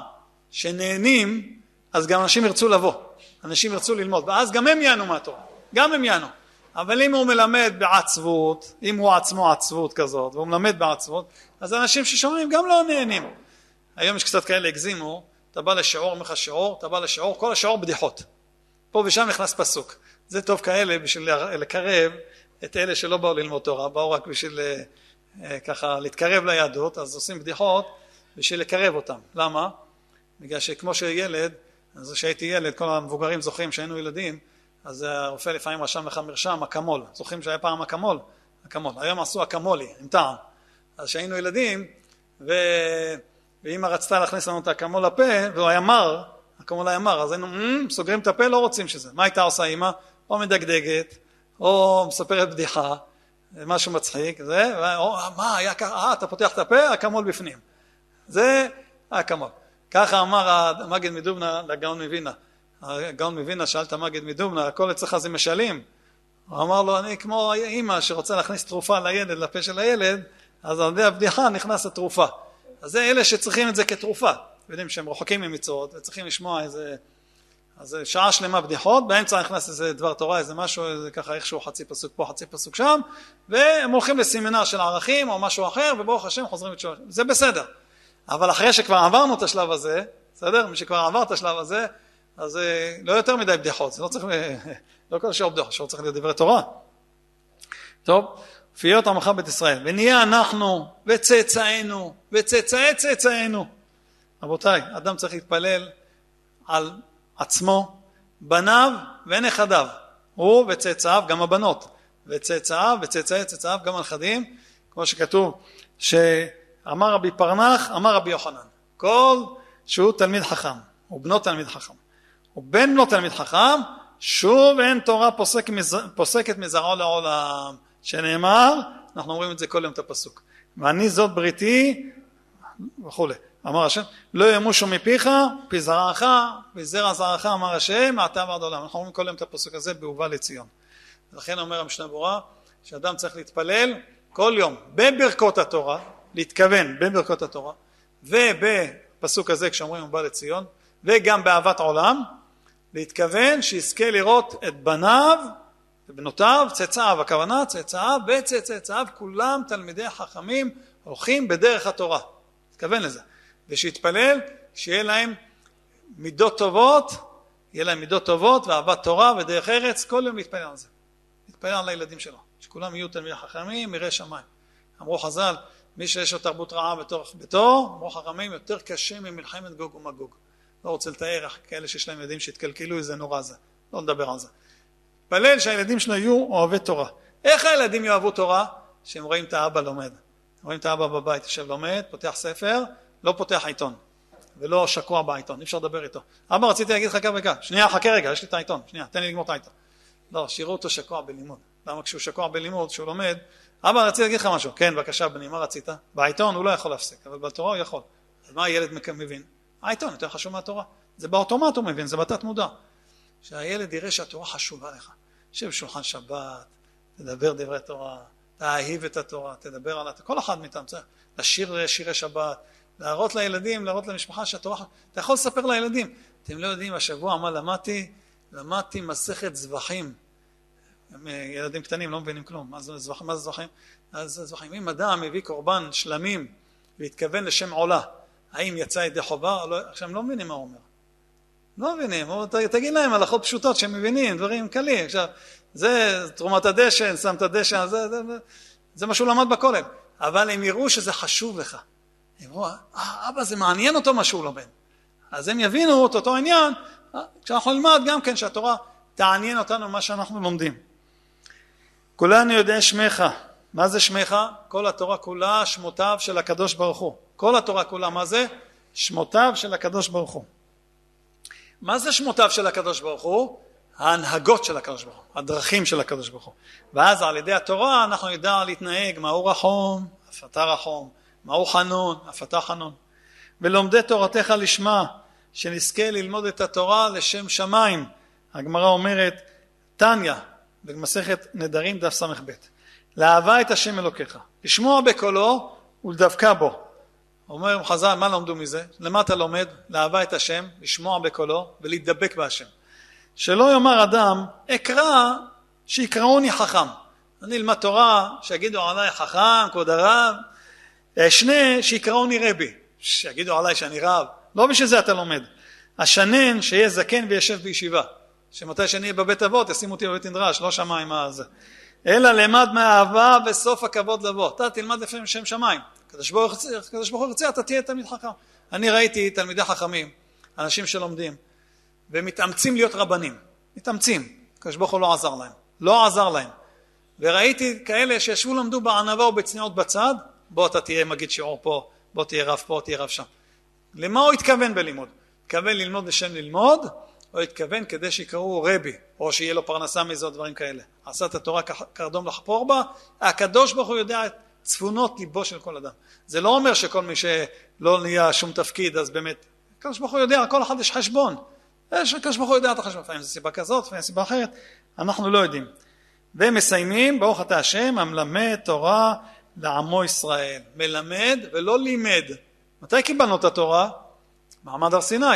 שנהנים, אז גם אנשים ירצו לבוא. אנשים ירצו ללמוד, ואז גם הם יענו מהתורה, גם הם יענו. אבל אם הוא מלמד בעצבות, אם הוא עצמו עצבות כזאת, והוא מלמד בעצבות, אז אנשים ששומעים גם לא נהנים. היום יש קצת כאלה הגזימו, אתה בא לשיעור, אומר לך שיעור, אתה בא לשיעור, כל השיעור בדיחות. פה ושם נכנס פסוק. זה טוב כאלה בשביל לקרב את אלה שלא באו ללמוד תורה, באו רק בשביל אה, אה, ככה להתקרב ליהדות, אז עושים בדיחות בשביל לקרב אותם. למה? בגלל שכמו שילד אז כשהייתי ילד, כל המבוגרים זוכרים שהיינו ילדים, אז הרופא לפעמים רשם לך מרשם אקמול. זוכרים שהיה פעם אקמול? אקמול. היום עשו אקמולי, עם טעם. אז כשהיינו ילדים, ו... ואמא רצתה להכניס לנו את האקמול לפה, והוא היה מר, אולי אמר, אז היינו mm, סוגרים את הפה, לא רוצים שזה. מה הייתה עושה אימא? או מדגדגת, או מספרת בדיחה, משהו מצחיק, זה, או מה, היה ככה, אה, אתה פותח את הפה, אקמול בפנים. זה אקמול. ככה אמר המגד מדובנה לגאון מווינה. הגאון מווינה שאל את המגד מדובנה, הכל אצלך זה משלים. הוא אמר לו, אני כמו אימא שרוצה להכניס תרופה לילד, לפה של הילד, אז על ידי הבדיחה נכנס התרופה. אז זה אלה שצריכים את זה כתרופה. יודעים שהם רחוקים ממצוות וצריכים לשמוע איזה... אז שעה שלמה בדיחות, באמצע נכנס איזה דבר תורה, איזה משהו, איזה ככה איכשהו חצי פסוק פה, חצי פסוק שם, והם הולכים לסמינר של ערכים או משהו אחר, וברוך השם חוזרים לתשובה. זה בסדר. אבל אחרי שכבר עברנו את השלב הזה, בסדר? מי שכבר עבר את השלב הזה, אז אה, לא יותר מדי בדיחות, זה לא צריך, לא כל השאר בדיחות, השאר צריך להיות דברי תורה. טוב, פיות עמך בית ישראל, ונהיה אנחנו וצאצאינו וצאצאי צאצאינו. רבותיי, אדם צריך להתפלל על עצמו, בניו ונכדיו, הוא וצאצאיו, גם הבנות, וצאצאיו וצאצאי צאצאיו, גם הנכדים, כמו שכתוב, שאמר רבי פרנח, אמר רבי יוחנן, כל שהוא תלמיד חכם, הוא בנו תלמיד חכם, ובן בנו תלמיד חכם, שוב אין תורה פוסק, פוסקת מזרעו לעולם, שנאמר, אנחנו אומרים את זה כל יום את הפסוק, ואני זאת בריתי וכולי. אמר השם, לא ימושו מפיך, פי זרעך, וזרע זרעך אמר השם, מעתה ועד עולם. אנחנו אומרים כל יום את הפסוק הזה, בהובא לציון. לכן אומר המשנה ברורה, שאדם צריך להתפלל כל יום בברכות התורה, להתכוון בברכות התורה, ובפסוק הזה כשאומרים הוא בא לציון, וגם באהבת עולם, להתכוון שיזכה לראות את בניו ובנותיו, צאצאיו, הכוונה צאצאיו וצאצאיו, כולם תלמידי חכמים הולכים בדרך התורה. תתכוון לזה. ושיתפלל שיהיה להם מידות טובות, יהיה להם מידות טובות ואהבת תורה ודרך ארץ, כל יום להתפלל על זה. להתפלל על הילדים שלו, שכולם יהיו תלמידי חכמים, יראי שמיים. אמרו חז"ל, מי שיש לו תרבות רעה בתוך ביתו, אמרו חכמים, יותר קשה ממלחמת גוג ומגוג. לא רוצה לתאר כאלה שיש להם ילדים שהתקלקלו, איזה נורא זה. לא נדבר על זה. התפלל שהילדים שלו יהיו אוהבי תורה. איך הילדים יאהבו תורה? שהם רואים את האבא לומד. רואים את האבא בבית, יושב לומד, פותח ספר, לא פותח עיתון, ולא שקוע בעיתון, אי אפשר לדבר איתו. אבא, רציתי להגיד לך כך וכך, שנייה, חכה רגע, יש לי את העיתון, שנייה, תן לי לגמור את העיתון. לא, שיראו אותו שקוע בלימוד. למה כשהוא שקוע בלימוד, כשהוא לומד, אבא, רציתי להגיד לך משהו. כן, בבקשה, בני, מה רצית? בעיתון הוא לא יכול להפסיק, אבל בתורה הוא יכול. אז מה הילד מבין? העיתון יותר חשוב מהתורה. זה באוטומט הוא מבין, זה בתת מודע. שהילד יראה שהתורה חשובה לך. שב בשולחן שבת, תדבר דברי תורה, תאהיב את התורה, תדבר על כל אחד מאיתם צריך לשיר שירי שבת, להראות לילדים, להראות למשפחה שהתורה, אתה יכול לספר לילדים, אתם לא יודעים, השבוע מה למדתי? למדתי מסכת זבחים. ילדים קטנים לא מבינים כלום, מה זה זבחים? אז זבחים, אם אדם מביא קורבן שלמים והתכוון לשם עולה, האם יצא ידי חובה? לא, עכשיו הם לא מבינים מה הוא אומר. לא מבינים, תגיד להם הלכות פשוטות שהם מבינים, דברים קלים. עכשיו, זה תרומת הדשן, שם את הדשן, זה, זה, זה, מה שהוא למד בכולל. אבל הם יראו שזה חשוב לך. הם אמרו, אה, אבא זה מעניין אותו מה שהוא לומד. אז הם יבינו את אותו עניין, אה, כשאנחנו נלמד גם כן שהתורה תעניין אותנו מה שאנחנו לומדים. כולנו יודעי שמך. מה זה שמך? כל התורה כולה שמותיו של הקדוש ברוך הוא. כל התורה כולה, מה זה? שמותיו של הקדוש ברוך הוא. מה זה שמותיו של הקדוש ברוך הוא? ההנהגות של הקדוש ברוך הוא, הדרכים של הקדוש ברוך הוא. ואז על ידי התורה אנחנו נדע להתנהג מהו רחום, אף אתה רחום, מהו חנון, אף אתה חנון. ולומדי תורתך לשמה, שנזכה ללמוד את התורה לשם שמיים. הגמרא אומרת, תניא, במסכת נדרים דף ס"ב, לאהבה את השם אלוקיך, לשמוע בקולו ולדבקה בו. אומר חז"ל, מה למדו מזה? למה אתה לומד? לאהבה את השם, לשמוע בקולו ולהתדבק בהשם. שלא יאמר אדם, אקרא שיקראוני חכם. אני אלמד תורה, שיגידו עליי חכם, כבוד הרב, אשנה שיקראוני רבי, שיגידו עליי שאני רב. לא בשביל זה אתה לומד. השנן שיהיה זקן וישב בישיבה. שמתי שאני אהיה בבית אבות ישימו אותי בבית מדרש, לא שמיים מה זה. אלא למד מאהבה וסוף הכבוד לבוא. אתה תלמד לפעמים שם שמיים. הקדוש ברוך הוא ירצה, אתה תהיה תלמיד חכם. אני ראיתי תלמידי חכמים, אנשים שלומדים, ומתאמצים להיות רבנים. מתאמצים. הקדוש ברוך הוא לא עזר להם. לא עזר להם. וראיתי כאלה שישבו למדו בענווה ובצניעות בצד, בוא אתה תהיה מגיד שיעור פה, בוא תהיה רב פה, תהיה רב שם. למה הוא התכוון בלימוד? התכוון ללמוד לשם ללמוד, או התכוון כדי שיקראו רבי, או שיהיה לו פרנסה מזה או דברים כאלה. עשה את התורה קרדום לחפור בה, הקדוש ברוך הוא יודע את צפונות ליבו של כל אדם. זה לא אומר שכל מי שלא נהיה שום תפקיד, אז באמת, הקדוש ברוך הוא יודע, כל אחד יש חשבון. יש, הקדוש ברוך הוא יודע את החשבון, לפעמים זו סיבה כזאת, לפעמים סיבה אחרת, אנחנו לא יודעים. ומסיימים, ברוך אתה השם, המלמד תורה לעמו ישראל. מלמד ולא לימד. מתי קיבלנו את התורה? מעמד הר סיני.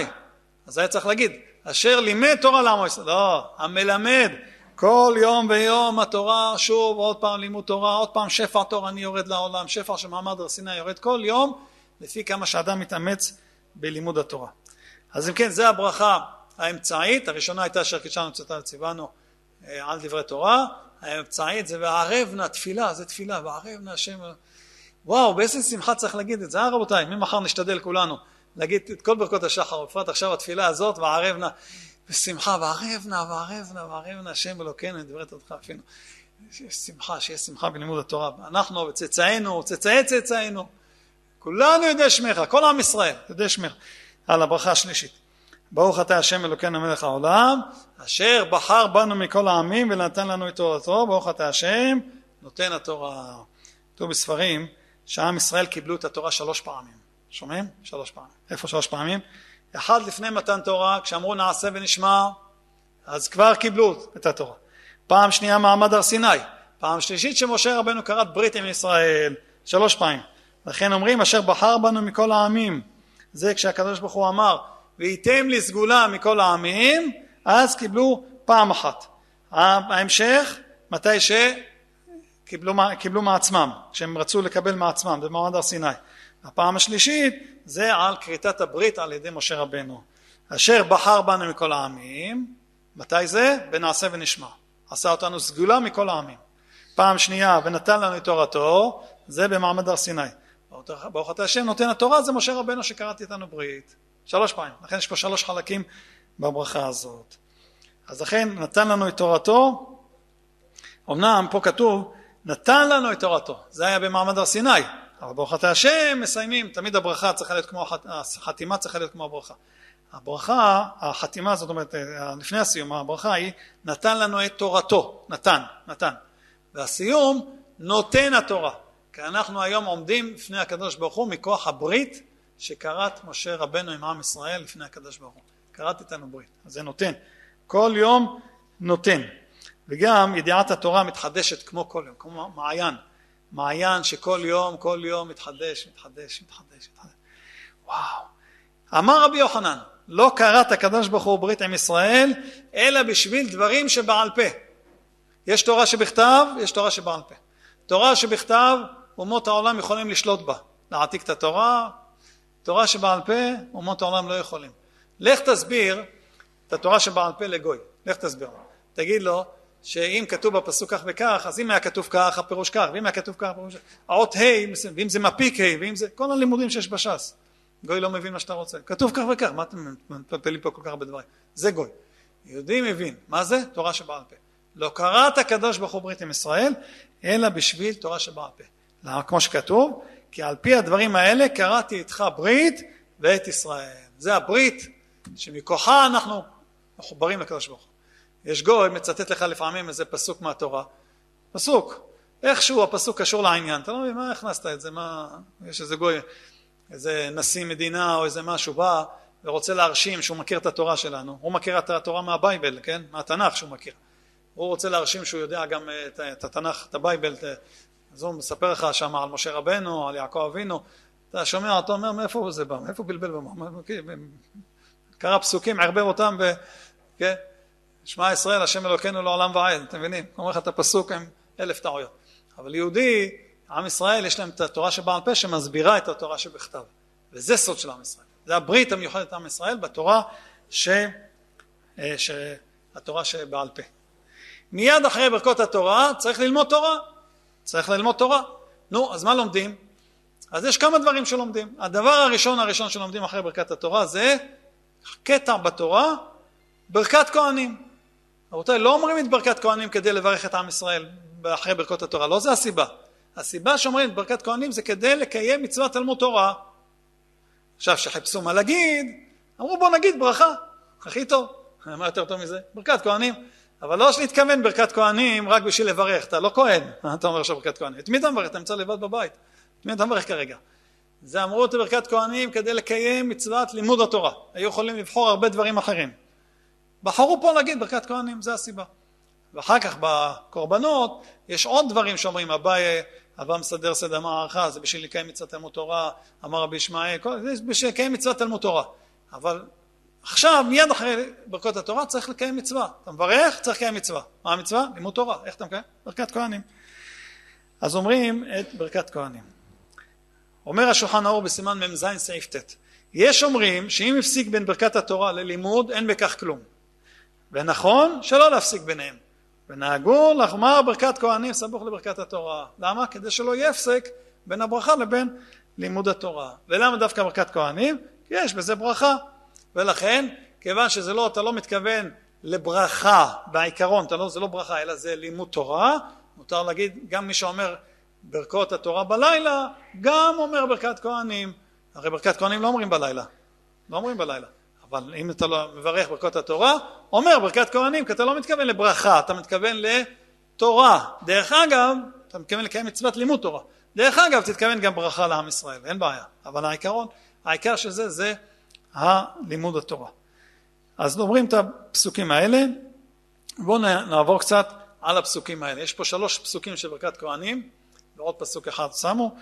אז היה צריך להגיד, אשר לימד תורה לעמו ישראל. לא, המלמד. כל יום ויום התורה, שוב, עוד פעם לימוד תורה, עוד פעם שפע תורני יורד לעולם, שפע של מעמד הר סיני יורד כל יום, לפי כמה שאדם מתאמץ בלימוד התורה. אז אם כן, זה הברכה האמצעית, הראשונה הייתה אשר קידשנו צאתה וציוונו אה, על דברי תורה, האמצעית זה וערב נא, תפילה, זה תפילה, וערב נא השם, וואו, באיזה שמחה צריך להגיד את זה, אה רבותיי, ממחר נשתדל כולנו להגיד את כל ברכות השחר, בפרט עכשיו התפילה הזאת, וערב נא, בשמחה, וערב נא, וערב נא, וערב נא, השם אלוקינו, את דברי תודך אפילו. שיש שמחה, שיש שמחה בלימוד התורה. אנחנו וצאצאינו, צאצאי צאצאינו, כולנו יודעי שמך, כל עם ישראל יודעי שמך. על הברכה השלישית. ברוך אתה השם אלוקינו מלך העולם, אשר בחר בנו מכל העמים ונתן לנו את תורתו, ברוך אתה השם, נותן התורה. כתוב בספרים שעם ישראל קיבלו את התורה שלוש פעמים. שומעים? שלוש פעמים. איפה שלוש פעמים? אחד לפני מתן תורה, כשאמרו נעשה ונשמע, אז כבר קיבלו את התורה. פעם שנייה מעמד הר סיני. פעם שלישית שמשה רבנו כרת ברית עם ישראל. שלוש פעמים. לכן אומרים אשר בחר בנו מכל העמים. זה כשהקדוש ברוך הוא אמר וייתם לי סגולה מכל העמים, אז קיבלו פעם אחת. ההמשך, מתי שקיבלו קיבלו מעצמם, כשהם רצו לקבל מעצמם במעמד הר סיני. הפעם השלישית זה על כריתת הברית על ידי משה רבנו. אשר בחר בנו מכל העמים, מתי זה? בנעשה ונשמע. עשה אותנו סגולה מכל העמים. פעם שנייה, ונתן לנו את תורתו, זה במעמד הר סיני. ברוך אתה השם נותן התורה זה משה רבנו שקראתי איתנו ברית. שלוש פעמים. לכן יש פה שלוש חלקים בברכה הזאת. אז לכן נתן לנו את תורתו, אמנם פה כתוב נתן לנו את תורתו, זה היה במעמד הר סיני, אבל ברוך אתה השם מסיימים, תמיד הברכה צריכה להיות כמו, החתימה צריכה להיות כמו הברכה. הברכה, החתימה זאת אומרת לפני הסיום, הברכה היא נתן לנו את תורתו, נתן, נתן. והסיום נותן התורה. כי אנחנו היום עומדים לפני הקדוש ברוך הוא מכוח הברית שכרת משה רבנו עם עם ישראל לפני הקדוש ברוך הוא. כרת איתנו ברית. אז זה נותן. כל יום נותן. וגם ידיעת התורה מתחדשת כמו כל יום, כמו מעיין. מעיין שכל יום, כל יום מתחדש, מתחדש, מתחדש, מתחדש. וואו. אמר רבי יוחנן, לא כרת הקדוש ברוך הוא ברית עם ישראל, אלא בשביל דברים שבעל פה. יש תורה שבכתב, יש תורה שבעל פה. תורה שבכתב, אומות העולם יכולים לשלוט בה. להעתיק את התורה, תורה שבעל פה, אומות העולם לא יכולים. לך תסביר את התורה שבעל פה לגוי, לך תסביר. תגיד לו שאם כתוב בפסוק כך וכך, אז אם היה כתוב כך, הפירוש כך, ואם היה כתוב כך, הפירוש כך. האות ה', ואם זה מפיק ה', ואם זה, כל הלימודים שיש בש"ס. גוי לא מבין מה שאתה רוצה. כתוב כך וכך, מה אתם מפלפלים פה כל כך הרבה דברים? זה גוי. יהודי מבין. מה זה? תורה שבעל פה. לא קראת הקדוש ברוך הוא ברית עם ישראל, אלא בשביל תורה שבעל פה. למה? כמו שכתוב, כי על פי הדברים האלה קראתי איתך ברית ואת ישראל. זה הברית שמכוחה אנחנו מחוברים לקדוש ברוך הוא. יש גוי מצטט לך לפעמים איזה פסוק מהתורה, פסוק, איכשהו הפסוק קשור לעניין, אתה לא מבין מה הכנסת את זה, מה, יש איזה גוי, איזה נשיא מדינה או איזה משהו בא ורוצה להרשים שהוא מכיר את התורה שלנו, הוא מכיר את התורה מה Bible, כן, מהתנ"ך שהוא מכיר, הוא רוצה להרשים שהוא יודע גם את, את התנ"ך, את ה Bible, אז הוא מספר לך שם על משה רבנו, על יעקב אבינו, אתה שומע אותו אומר מאיפה זה בא, מאיפה בלבל במה, קרא פסוקים, ערבב אותם, ב... כן? שמע ישראל השם אלוקינו לעולם ועד, אתם מבינים? אומר לך את הפסוק עם אלף טעויות. אבל יהודי, עם ישראל יש להם את התורה שבעל פה שמסבירה את התורה שבכתב. וזה סוד של עם ישראל. זה הברית המיוחדת עם ישראל בתורה ש... אה, ש... התורה שבעל פה. מיד אחרי ברכות התורה צריך ללמוד תורה. צריך ללמוד תורה. נו, אז מה לומדים? אז יש כמה דברים שלומדים. הדבר הראשון הראשון שלומדים אחרי ברכת התורה זה קטע בתורה, ברכת כהנים. רבותיי, לא אומרים את ברכת כהנים כדי לברך את עם ישראל אחרי ברכות התורה, לא זה הסיבה. הסיבה שאומרים את ברכת כהנים זה כדי לקיים מצוות תלמוד תורה. עכשיו, שחיפשו מה להגיד, אמרו בוא נגיד ברכה, הכי טוב. מה יותר טוב מזה? ברכת כהנים. אבל לא שנתכוון ברכת כהנים רק בשביל לברך, אתה לא כהן, אתה אומר עכשיו ברכת כהנים. את מי אתה מברך? אתה נמצא לבד בבית. את מי אתה מברך כרגע? זה אמרו את ברכת כהנים כדי לקיים מצוות לימוד התורה. היו יכולים לבחור הרבה דברים אחרים. בחרו פה להגיד ברכת כהנים, זה הסיבה. ואחר כך בקורבנות יש עוד דברים שאומרים, אביי אבא מסדר סדר מערכה, זה בשביל לקיים מצוות תלמוד תורה, אמר רבי ישמעאל, זה בשביל לקיים מצוות תלמוד תורה. אבל עכשיו, מיד אחרי ברכות התורה צריך לקיים מצווה. אתה מברך, צריך לקיים מצווה. מה המצווה? לימוד תורה. איך אתה מקיים? ברכת כהנים. אז אומרים את ברכת כהנים. אומר השולחן האור בסימן מ"ז סעיף ט' יש אומרים שאם הפסיק בין ברכת התורה ללימוד אין בכך כלום ונכון שלא להפסיק ביניהם ונהגו לחמר ברכת כהנים סמוך לברכת התורה למה? כדי שלא יהיה הפסק בין הברכה לבין לימוד התורה ולמה דווקא ברכת כהנים? כי יש בזה ברכה ולכן כיוון שזה לא, אתה לא מתכוון לברכה בעיקרון, לא, זה לא ברכה אלא זה לימוד תורה, מותר להגיד גם מי שאומר ברכות התורה בלילה, גם אומר ברכת כהנים. הרי ברכת כהנים לא אומרים בלילה, לא אומרים בלילה. אבל אם אתה לא מברך ברכות התורה, אומר ברכת כהנים, כי אתה לא מתכוון לברכה, אתה מתכוון לתורה. דרך אגב, אתה מתכוון לקיים מצוות לימוד תורה. דרך אגב, תתכוון גם ברכה לעם ישראל, אין בעיה. אבל העיקרון, העיקר של זה, זה הלימוד התורה. אז אומרים את הפסוקים האלה, בואו נעבור קצת על הפסוקים האלה. יש פה שלוש פסוקים של ברכת כהנים, ועוד פסוק אחד שמו,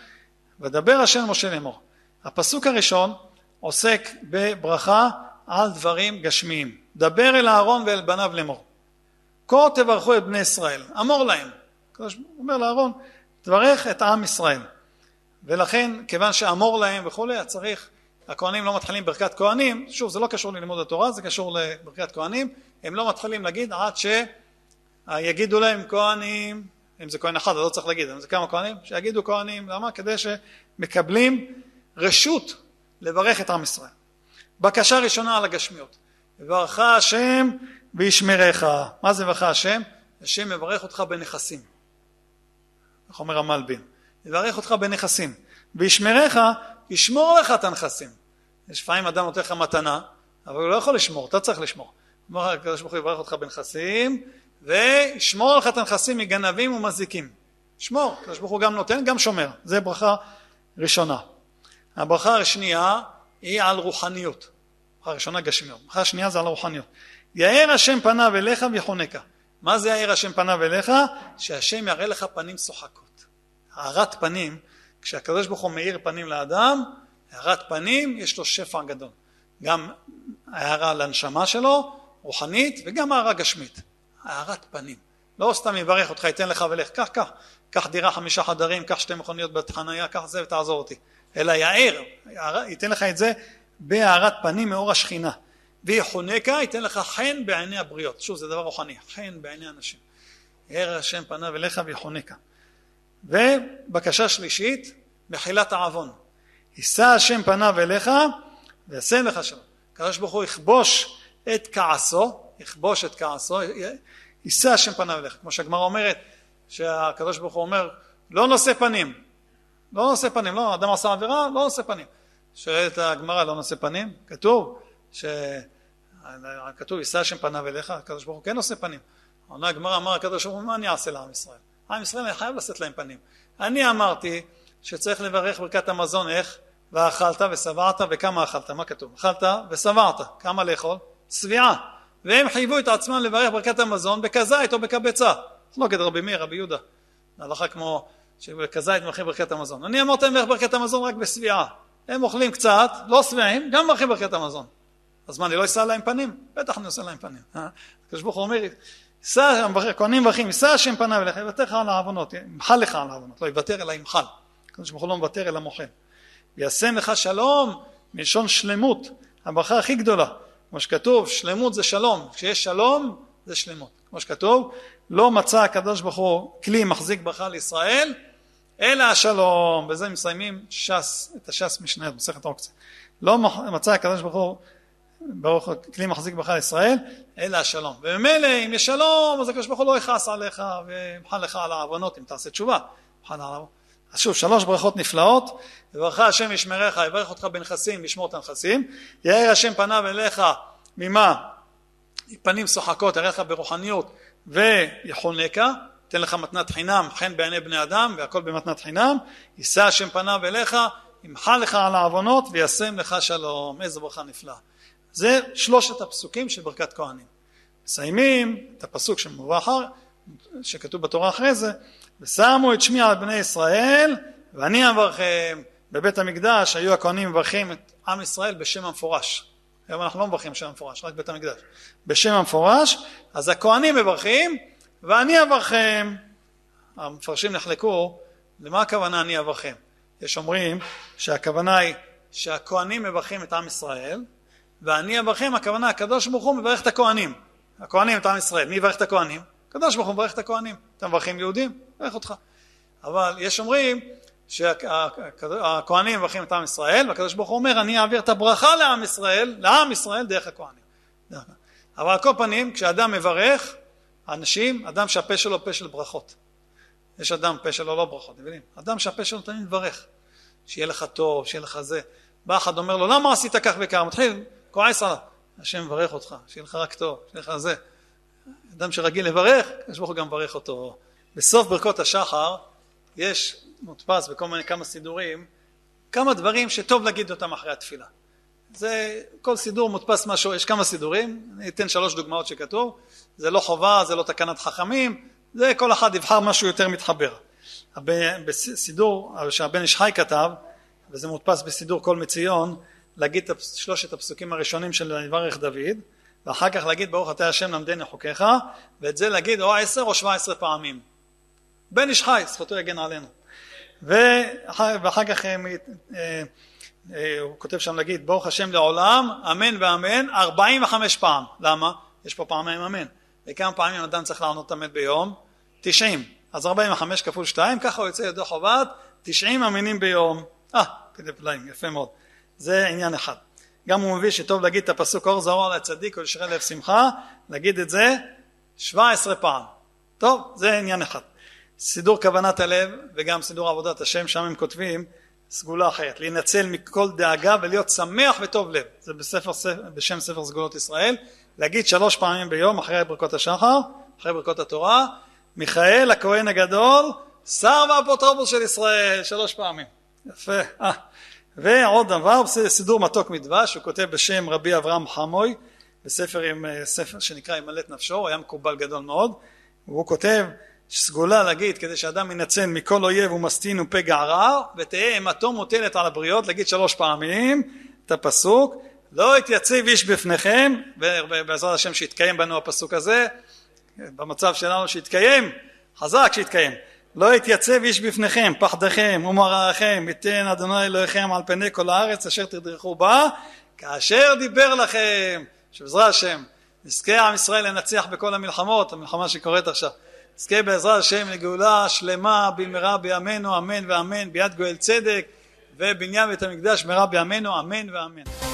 ודבר השם משה לאמור. הפסוק הראשון עוסק בברכה על דברים גשמיים. דבר אל אהרון ואל בניו לאמור. כה תברכו את בני ישראל, אמור להם. הוא אומר לאהרון, תברך את עם ישראל. ולכן, כיוון שאמור להם וכולי, צריך הכהנים לא מתחילים ברכת כהנים, שוב זה לא קשור ללימוד התורה, זה קשור לברכת כהנים, הם לא מתחילים להגיד עד שיגידו להם כהנים, אם זה כהן אחד אז לא צריך להגיד, אם זה כמה כהנים, שיגידו כהנים, למה? כדי שמקבלים רשות לברך את עם ישראל. בקשה ראשונה על הגשמיות, יברך השם וישמרך, מה זה יברך השם? השם מברך אותך בנכסים, איך אומר המלבין, יברך אותך בנכסים, וישמרך ישמור לך את הנכסים. יש לפעמים אדם נותן לך מתנה, אבל הוא לא יכול לשמור, אתה צריך לשמור. אומר הקדוש ברוך הוא יברך אותך בנכסים, וישמור לך את הנכסים מגנבים ומזיקים. שמור, הקדוש ברוך הוא גם נותן, גם שומר. זה ברכה ראשונה. הברכה השנייה היא על רוחניות. ברכה ראשונה גשמיות. השנייה זה על רוחניות. יאר השם פניו אליך ויחונקה. מה זה יאר השם פניו אליך? שהשם יראה לך פנים שוחקות. הארת פנים כשהקדוש ברוך הוא מאיר פנים לאדם, הארת פנים יש לו שפע גדול. גם הערה לנשמה שלו, רוחנית, וגם הערה גשמית. הארת פנים. לא סתם יברך אותך, ייתן לך ולך, קח, קח, קח דירה חמישה חדרים, קח שתי מכוניות בחנייה, קח זה ותעזור אותי. אלא יאר, ייתן לך את זה בהארת פנים מאור השכינה. ויחונקה, ייתן לך חן בעיני הבריות. שוב, זה דבר רוחני, חן בעיני אנשים. יאר השם פניו אליך ויחונקה. ובקשה שלישית, מחילת העוון. יישא השם פניו אליך ויעשה לך שלום. הקדוש ברוך הוא יכבוש את כעסו, יכבוש את כעסו, יישא השם פניו אליך. כמו שהגמרא אומרת, שהקדוש ברוך הוא אומר, לא נושא פנים. לא נושא פנים, לא, אדם עשה עבירה, לא נושא פנים. שואלת הגמרא, לא נושא פנים? כתוב, ש... כתוב, יישא השם פניו אליך, הקדוש ברוך הוא כן נושא פנים. עונה הגמרא, אמר הקדוש ברוך הוא, מה אני אעשה לעם ישראל? עם ישראל חייב לשאת להם פנים. אני אמרתי שצריך לברך ברכת המזון איך? ואכלת ושבעת וכמה אכלת? מה כתוב? אכלת ושבעת. כמה לאכול? שבעה. והם חייבו את עצמם לברך ברכת המזון בכזית או בקבצה. כדי רבי מאיר, רבי יהודה. הלכה כמו שבכזית מברכים ברכת המזון. אני אמרתי להם לברך ברכת המזון רק בשביעה. הם אוכלים קצת, לא שבעים, גם מברכים ברכת המזון. אז מה, אני לא אשא להם פנים? בטח אני עושה להם פנים. אה? הקדוש ברוך הוא אומר, כהנים מברכים, יישא השם פניו אליך, יוותר לך על העוונות, ימחל לך על העוונות, לא יוותר אלא ימחל. הקדוש ברוך הוא לא מוותר אלא מוחל. וישם לך שלום מלשון שלמות, הברכה הכי גדולה. כמו שכתוב, שלמות זה שלום, כשיש שלום זה שלמות. כמו שכתוב, לא מצא הקדוש ברוך הוא כלי מחזיק ברכה לישראל, אלא השלום. בזה מסיימים ש"ס, את הש"ס משנה, מסכת עוקצה. לא מצא הקדוש ברוך הוא ברוך כלי מחזיק ברכה לישראל, אלא השלום. וממילא אם יש שלום, אז הקדוש ברוך הוא לא יכעס עליך וימחל לך על העוונות אם תעשה תשובה. אז שוב, שלוש ברכות נפלאות, יברך השם ישמרך, יברך אותך בנכסים, לשמור את הנכסים, יאר השם פניו אליך, ממה? פנים שוחקות, יראה לך ברוחניות, ויחונקה, תן לך מתנת חינם, חן בעיני בני אדם, והכל במתנת חינם, יישא השם פניו אליך, ימחל לך על העוונות, וישם לך שלום. איזה ברכה נפלאה. זה שלושת הפסוקים של ברכת כהנים. מסיימים את הפסוק שמובא אחר, שכתוב בתורה אחרי זה, ושמו את שמי על בני ישראל, ואני אברכם. בבית המקדש היו הכהנים מברכים את עם ישראל בשם המפורש. היום אנחנו לא מברכים בשם המפורש, רק בית המקדש. בשם המפורש, אז הכהנים מברכים, ואני אברכם. המפרשים נחלקו, למה הכוונה אני אברכם? יש אומרים שהכוונה היא שהכהנים מברכים את עם ישראל, ואני אברכם, הכוונה הקדוש ברוך הוא מברך את הכהנים. הכהנים את עם ישראל. מי יברך את הכהנים? הקדוש ברוך הוא מברך את הכהנים. אתם מברכים יהודים? מברך אותך. אבל יש אומרים שהכהנים מברכים את עם ישראל, והקדוש ברוך הוא אומר אני אעביר את הברכה לעם ישראל, לעם ישראל דרך הכהנים. אבל על כל פנים, כשאדם מברך, אנשים, אדם שהפה שלו פה של ברכות. יש אדם פה שלו לא ברכות, מבינים? אדם שהפה שלו תמיד מברך. שיהיה לך טוב, שיהיה לך זה. בא אחד אומר לו, למה עשית כך וכך? מתחיל, כועס עליו. השם מברך אותך, שיהיה לך רק טוב, שיהיה לך זה. אדם שרגיל לברך, הקדוש ברוך הוא גם מברך אותו. בסוף ברכות השחר יש מודפס בכל מיני כמה סידורים, כמה דברים שטוב להגיד אותם אחרי התפילה. זה, כל סידור מודפס משהו, יש כמה סידורים, אני אתן שלוש דוגמאות שכתוב, זה לא חובה, זה לא תקנת חכמים, זה כל אחד יבחר משהו יותר מתחבר. בסידור שהבן איש חי כתב, וזה מודפס בסידור כל מציון, להגיד את שלושת הפסוקים הראשונים של יברך דוד, ואחר כך להגיד ברוך אתה השם למדני חוקיך, ואת זה להגיד או עשר או שבע עשרה פעמים. בן איש חי, זכותו יגן עלינו. ואחר, ואחר כך אה, הוא כותב שם להגיד ברוך השם לעולם, אמן ואמן, ארבעים וחמש פעם. למה? יש פה פעמיים אמן. וכמה פעמים אדם צריך לענות אמן ביום? תשעים. אז ארבעים וחמש כפול שתיים, ככה הוא יוצא ידו חובת, תשעים אמינים ביום. אה, כדי פלאים, יפה מאוד. זה עניין אחד. גם הוא מביא שטוב להגיד את הפסוק אור זרוע לצדיק ולשרי לב שמחה, להגיד את זה שבע עשרה פעם. טוב, זה עניין אחד. סידור כוונת הלב וגם סידור עבודת השם, שם הם כותבים סגולה אחרת, להינצל מכל דאגה ולהיות שמח וטוב לב. זה בספר, בשם ספר סגולות ישראל, להגיד שלוש פעמים ביום אחרי ברכות השחר, אחרי ברכות התורה, מיכאל הכהן הגדול, שר ואפוטרופוס של ישראל, שלוש פעמים. יפה. אה. ועוד דבר, סידור מתוק מדבש, הוא כותב בשם רבי אברהם חמוי, בספר עם, אה, ספר שנקרא ימלט נפשו, הוא היה מקובל גדול מאוד, והוא כותב סגולה להגיד כדי שאדם ינצל מכל אויב ומסטין ופגע רע ותהא אימתו מוטלת על הבריות להגיד שלוש פעמים את הפסוק לא יתייצב איש בפניכם ובעזרת השם שיתקיים בנו הפסוק הזה במצב שלנו שיתקיים חזק שיתקיים לא יתייצב איש בפניכם פחדכם ומרעכם ייתן אדוני אלוהיכם על פני כל הארץ אשר תדרכו בה כאשר דיבר לכם שבעזרת השם נזכה עם ישראל לנצח בכל המלחמות המלחמה שקורית עכשיו נזכה בעזרת השם לגאולה שלמה במהרה בימינו אמן ואמן ביד גואל צדק ובניין בית המקדש מהרה בימינו אמן ואמן